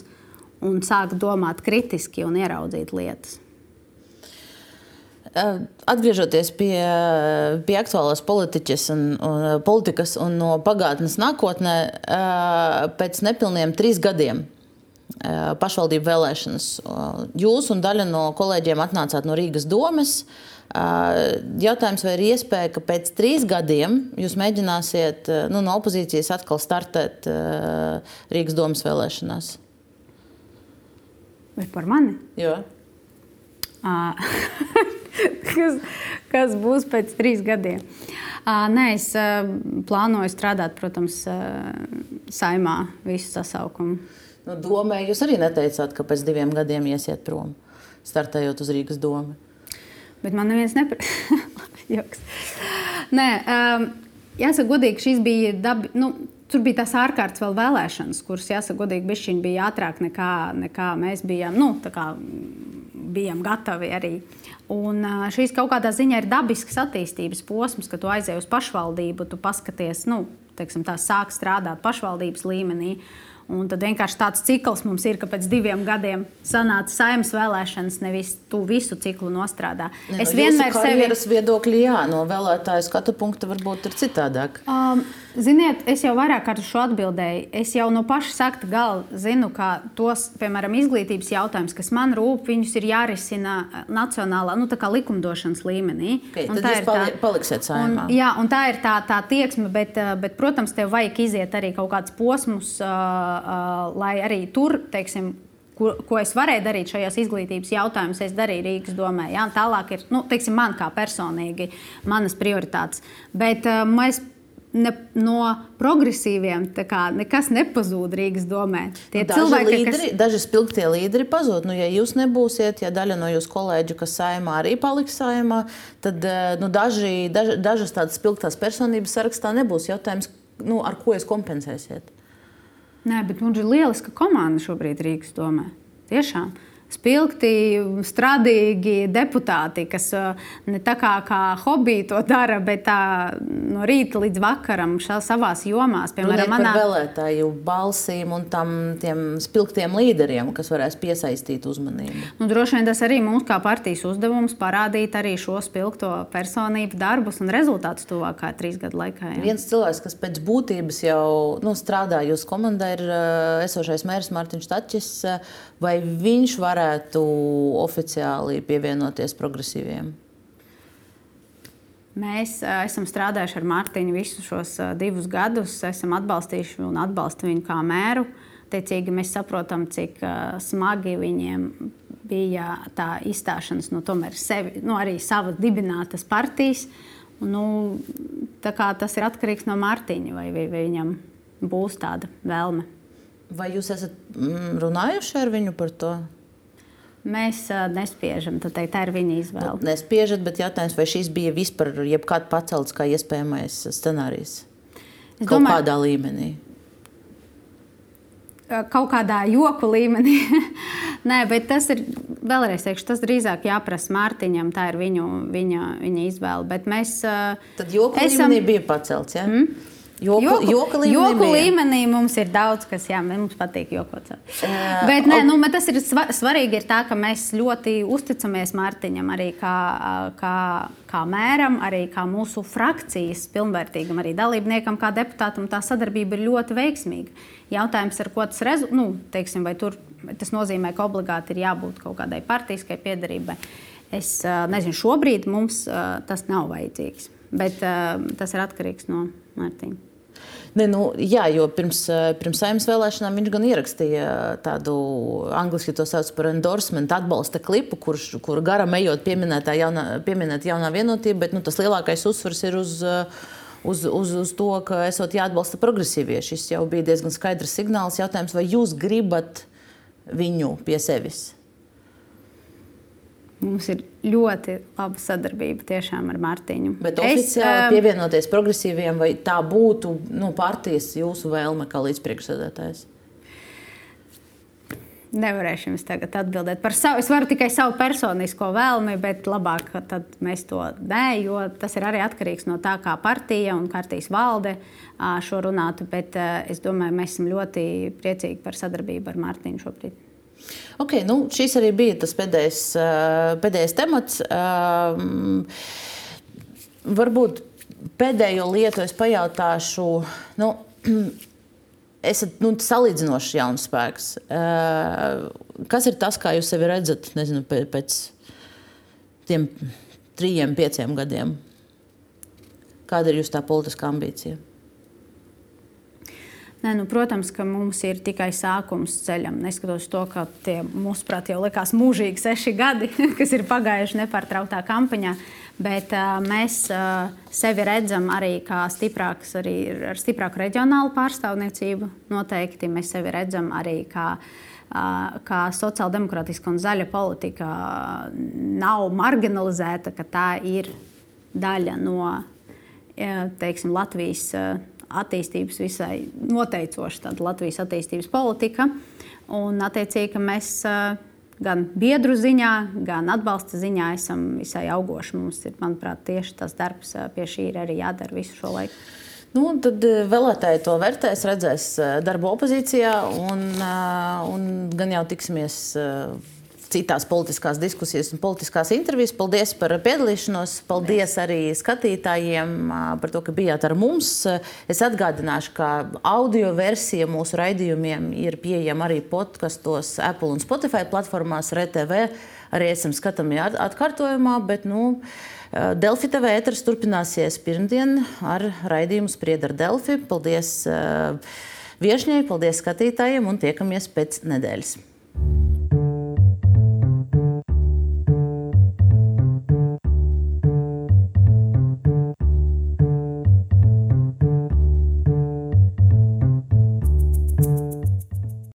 un sākt domāt kritiski un ieraudzīt lietas. Atgriežoties pie, pie aktuālās politiķas un, un, politikas un no pagātnes nākotnē, pēc nepilniem trīs gadiem pašvaldību vēlēšanas. Jūs un daļa no kolēģiem atnācāt no Rīgas domes. Jautājums, vai ir iespēja, ka pēc trīs gadiem jūs mēģināsiet nu, no opozīcijas atkal startēt Rīgas domas vēlēšanās? Vai par mani? Jo. kas, kas būs pēc trīs gadiem? Nē, es plānoju strādāt, protams, saimā visu sasaukumu. Nu, domē, jūs arī neteicāt, ka pēc diviem gadiem iesiet prom, startējot uz Rīgas domu. Bet man neviens neprasa. Nē, um, jāsaka, godīgi, šīs bija dabi, nu, Tur bija tās ārkārtas vēl vēlēšanas, kuras, jāsaka, godīgi, bija ātrāk nekā, nekā mēs bijām, nu, kā bijām gatavi arī. Un šīs kaut kādā ziņā ir dabisks attīstības posms, kad tu aizej uz pašvaldību, tu paskaties, nu, teiksim, tā sāk strādāt pašvaldības līmenī. Uh, Un tad vienkārši tāds cikls mums ir, ka pēc diviem gadiem sanāca saimnes vēlēšanas, nevis tu visu ciklu nostrādā. Ne, es no vienmēr sevi... viedokļi, jā, no vēlētāju skatu punkta varbūt ir citādāk. Um, Ziniet, es jau vairāk kārt šo atbildēju. Es jau no paša sakta gala zinu, ka tos, piemēram, izglītības jautājumus, kas man rūp, viņus ir jārisina eh, nacionālā, nu, likumdošanas līmenī. Okay, tad jūs pali tā, paliksiet saimā. Un, jā, un tā ir tā, tā tieksme, bet, eh, bet, protams, tev vajag iziet arī kaut kādus posmus, uh, uh, lai arī tur, teiksim, ko, ko es varēju darīt šajos izglītības jautājumos, es darīju Rīgas domē. Jā, tālāk ir nu, teiksim, man kā personīgi manas prioritātes. Bet uh, mēs ne, no progresīviem nekas nepazūd Rīgas domē. Tie daži cilvēki, līderi, kas... daži spilgtie līderi pazūd. Nu, ja jūs nebūsiet, ja daļa no jūsu kolēģu, kas saimā arī paliks saimā, tad nu, daži, daži, dažas tādas spilgtās personības sarakstā nebūs jautājums, nu, ar ko jūs kompensēsiet. Nē, bet mums ir lieliska komanda šobrīd Rīgas domē. Tiešām spilgti, strādīgi deputāti, kas uh, ne tā kā, kā hobiju to dara, bet tā no rīta līdz vakaram savā jomās. Piemēram, manā vēlētāju balsīm un tam spilgtiem līderiem, kas varēs piesaistīt uzmanību. Nu, droši vien tas arī mums kā partijas uzdevums parādīt arī šo spilgto personību darbus un rezultātus tuvākā trīs gadu laikā. Jā. Viens cilvēks, kas pēc būtības jau nu, strādā jūsu komandā, ir uh, esošais mērs Mārtiņš Tačis. Uh, vai viņš varētu oficiāli pievienoties progresīviem? Mēs uh, esam strādājuši ar Mārtiņu visus šos uh, divus gadus, esam atbalstījuši un atbalstījuši viņu kā mēru. Tiecīgi mēs saprotam, cik uh, smagi viņiem bija tā izstāšanās no tomēr sevi, nu, arī savas dibinātas partijas. Nu, tas ir atkarīgs no Mārtiņa, vai, vai, vai viņam būs tāda vēlme. Vai jūs esat mm, runājuši ar viņu par to? Mēs uh, nespiežam, tad teikt, tā ir viņa izvēle. Nu, nespiežat, bet jautājums, vai šis bija vispār jebkāds pacelts kā iespējamais scenārijs? Es Kaut domāju, kādā līmenī. Kaut kādā joku līmenī. Nē, bet tas ir, vēlreiz teikšu, tas drīzāk jāprasa Mārtiņam, tā ir viņu, viņa, viņa izvēle. Bet mēs. Tad joku esam... līmenī bija pacelts, ja? Mm? Joku, joku, joku, līmenī, joku līmenī mums ir daudz, kas jā, mums patīk jokot. Uh, bet, nē, nu, bet tas ir svarīgi, ir tā, ka mēs ļoti uzticamies Mārtiņam, arī kā, kā, kā mēram, arī kā mūsu frakcijas pilnvērtīgam arī dalībniekam, kā deputātam. Tā sadarbība ir ļoti veiksmīga. Jautājums, ar ko tas rezultāts, nu, teiksim, vai tur, tas nozīmē, ka obligāti ir jābūt kaut kādai partijai piedarībai. Es nezinu, šobrīd mums tas nav vajadzīgs, bet tas ir atkarīgs no Mārtiņa. Ne, nu, jā, jo pirms, eh, pirms saimnes vēlēšanām viņš gan ierakstīja tādu angļuiski to sauc par endorsement, atbalsta klipu, kurš, kur garam ejot pieminētā jaunā, pieminēt jaunā vienotība, bet nu, tas lielākais uzsvars ir uz. Uz, uz, uz to, ka esot jāatbalsta progresīvie. Šis jau bija diezgan skaidrs signāls. Jautājums, vai jūs gribat viņu pie sevis? Mums ir ļoti laba sadarbība tiešām ar Mārtiņu. Bet oficiāli es, pievienoties progresīviem, vai tā būtu nu, partijas jūsu vēlme kā līdzpriekšsēdētājs? Nevarēšu jums tagad atbildēt par savu. Es varu tikai savu personisko vēlmi, bet labāk mēs to nē, jo tas ir arī atkarīgs no tā, kā partija un partijas valde šo runātu. Bet es domāju, mēs esam ļoti priecīgi par sadarbību ar Mārtiņu šobrīd. Okay, nu, šis arī bija tas pēdējais, pēdējais temats. Varbūt pēdējo lietu es pajautāšu. Nu, esat nu, salīdzinoši jauns spēks. Kas ir tas, kā jūs sevi redzat nezinu, pēc tiem trijiem, pieciem gadiem? Kāda ir jūsu politiskā ambīcija? Nē, nu, protams, ka mums ir tikai sākums ceļam. Neskatoties to, ka tie, mūsuprāt, jau likās mūžīgi seši gadi, kas ir pagājuši nepārtrauktā kampaņā. Bet uh, mēs uh, sevi redzam arī kā stiprāks, arī ar stiprāku reģionālu pārstāvniecību. Noteikti mēs sevi redzam arī kā, kā sociāldemokrātiska un zaļa politika nav marginalizēta, ka tā ir daļa no teiksim, Latvijas attīstības visai noteicoša Latvijas attīstības politika. Un, attiecīgi, mēs gan biedru ziņā, gan atbalsta ziņā esam visai augoši. Mums ir, manuprāt, tieši tas darbs pie šī ir arī jādara visu šo laiku. Nu, tad vēlētāji to vērtēs, redzēs darbu opozīcijā, un, un gan jau tiksimies citās politiskās diskusijas un politiskās intervijas. Paldies par piedalīšanos. Paldies arī skatītājiem par to, ka bijāt ar mums. Es atgādināšu, ka audio versija mūsu raidījumiem ir pieejama arī podkastos, Apple un Spotify platformās, RTV. Arī esam skatāmi atkārtojumā, bet nu, Delfi TV ēters turpināsies pirmdien ar raidījumu Sprieda ar Delfi. Paldies viešņai, paldies skatītājiem un tiekamies pēc nedēļas.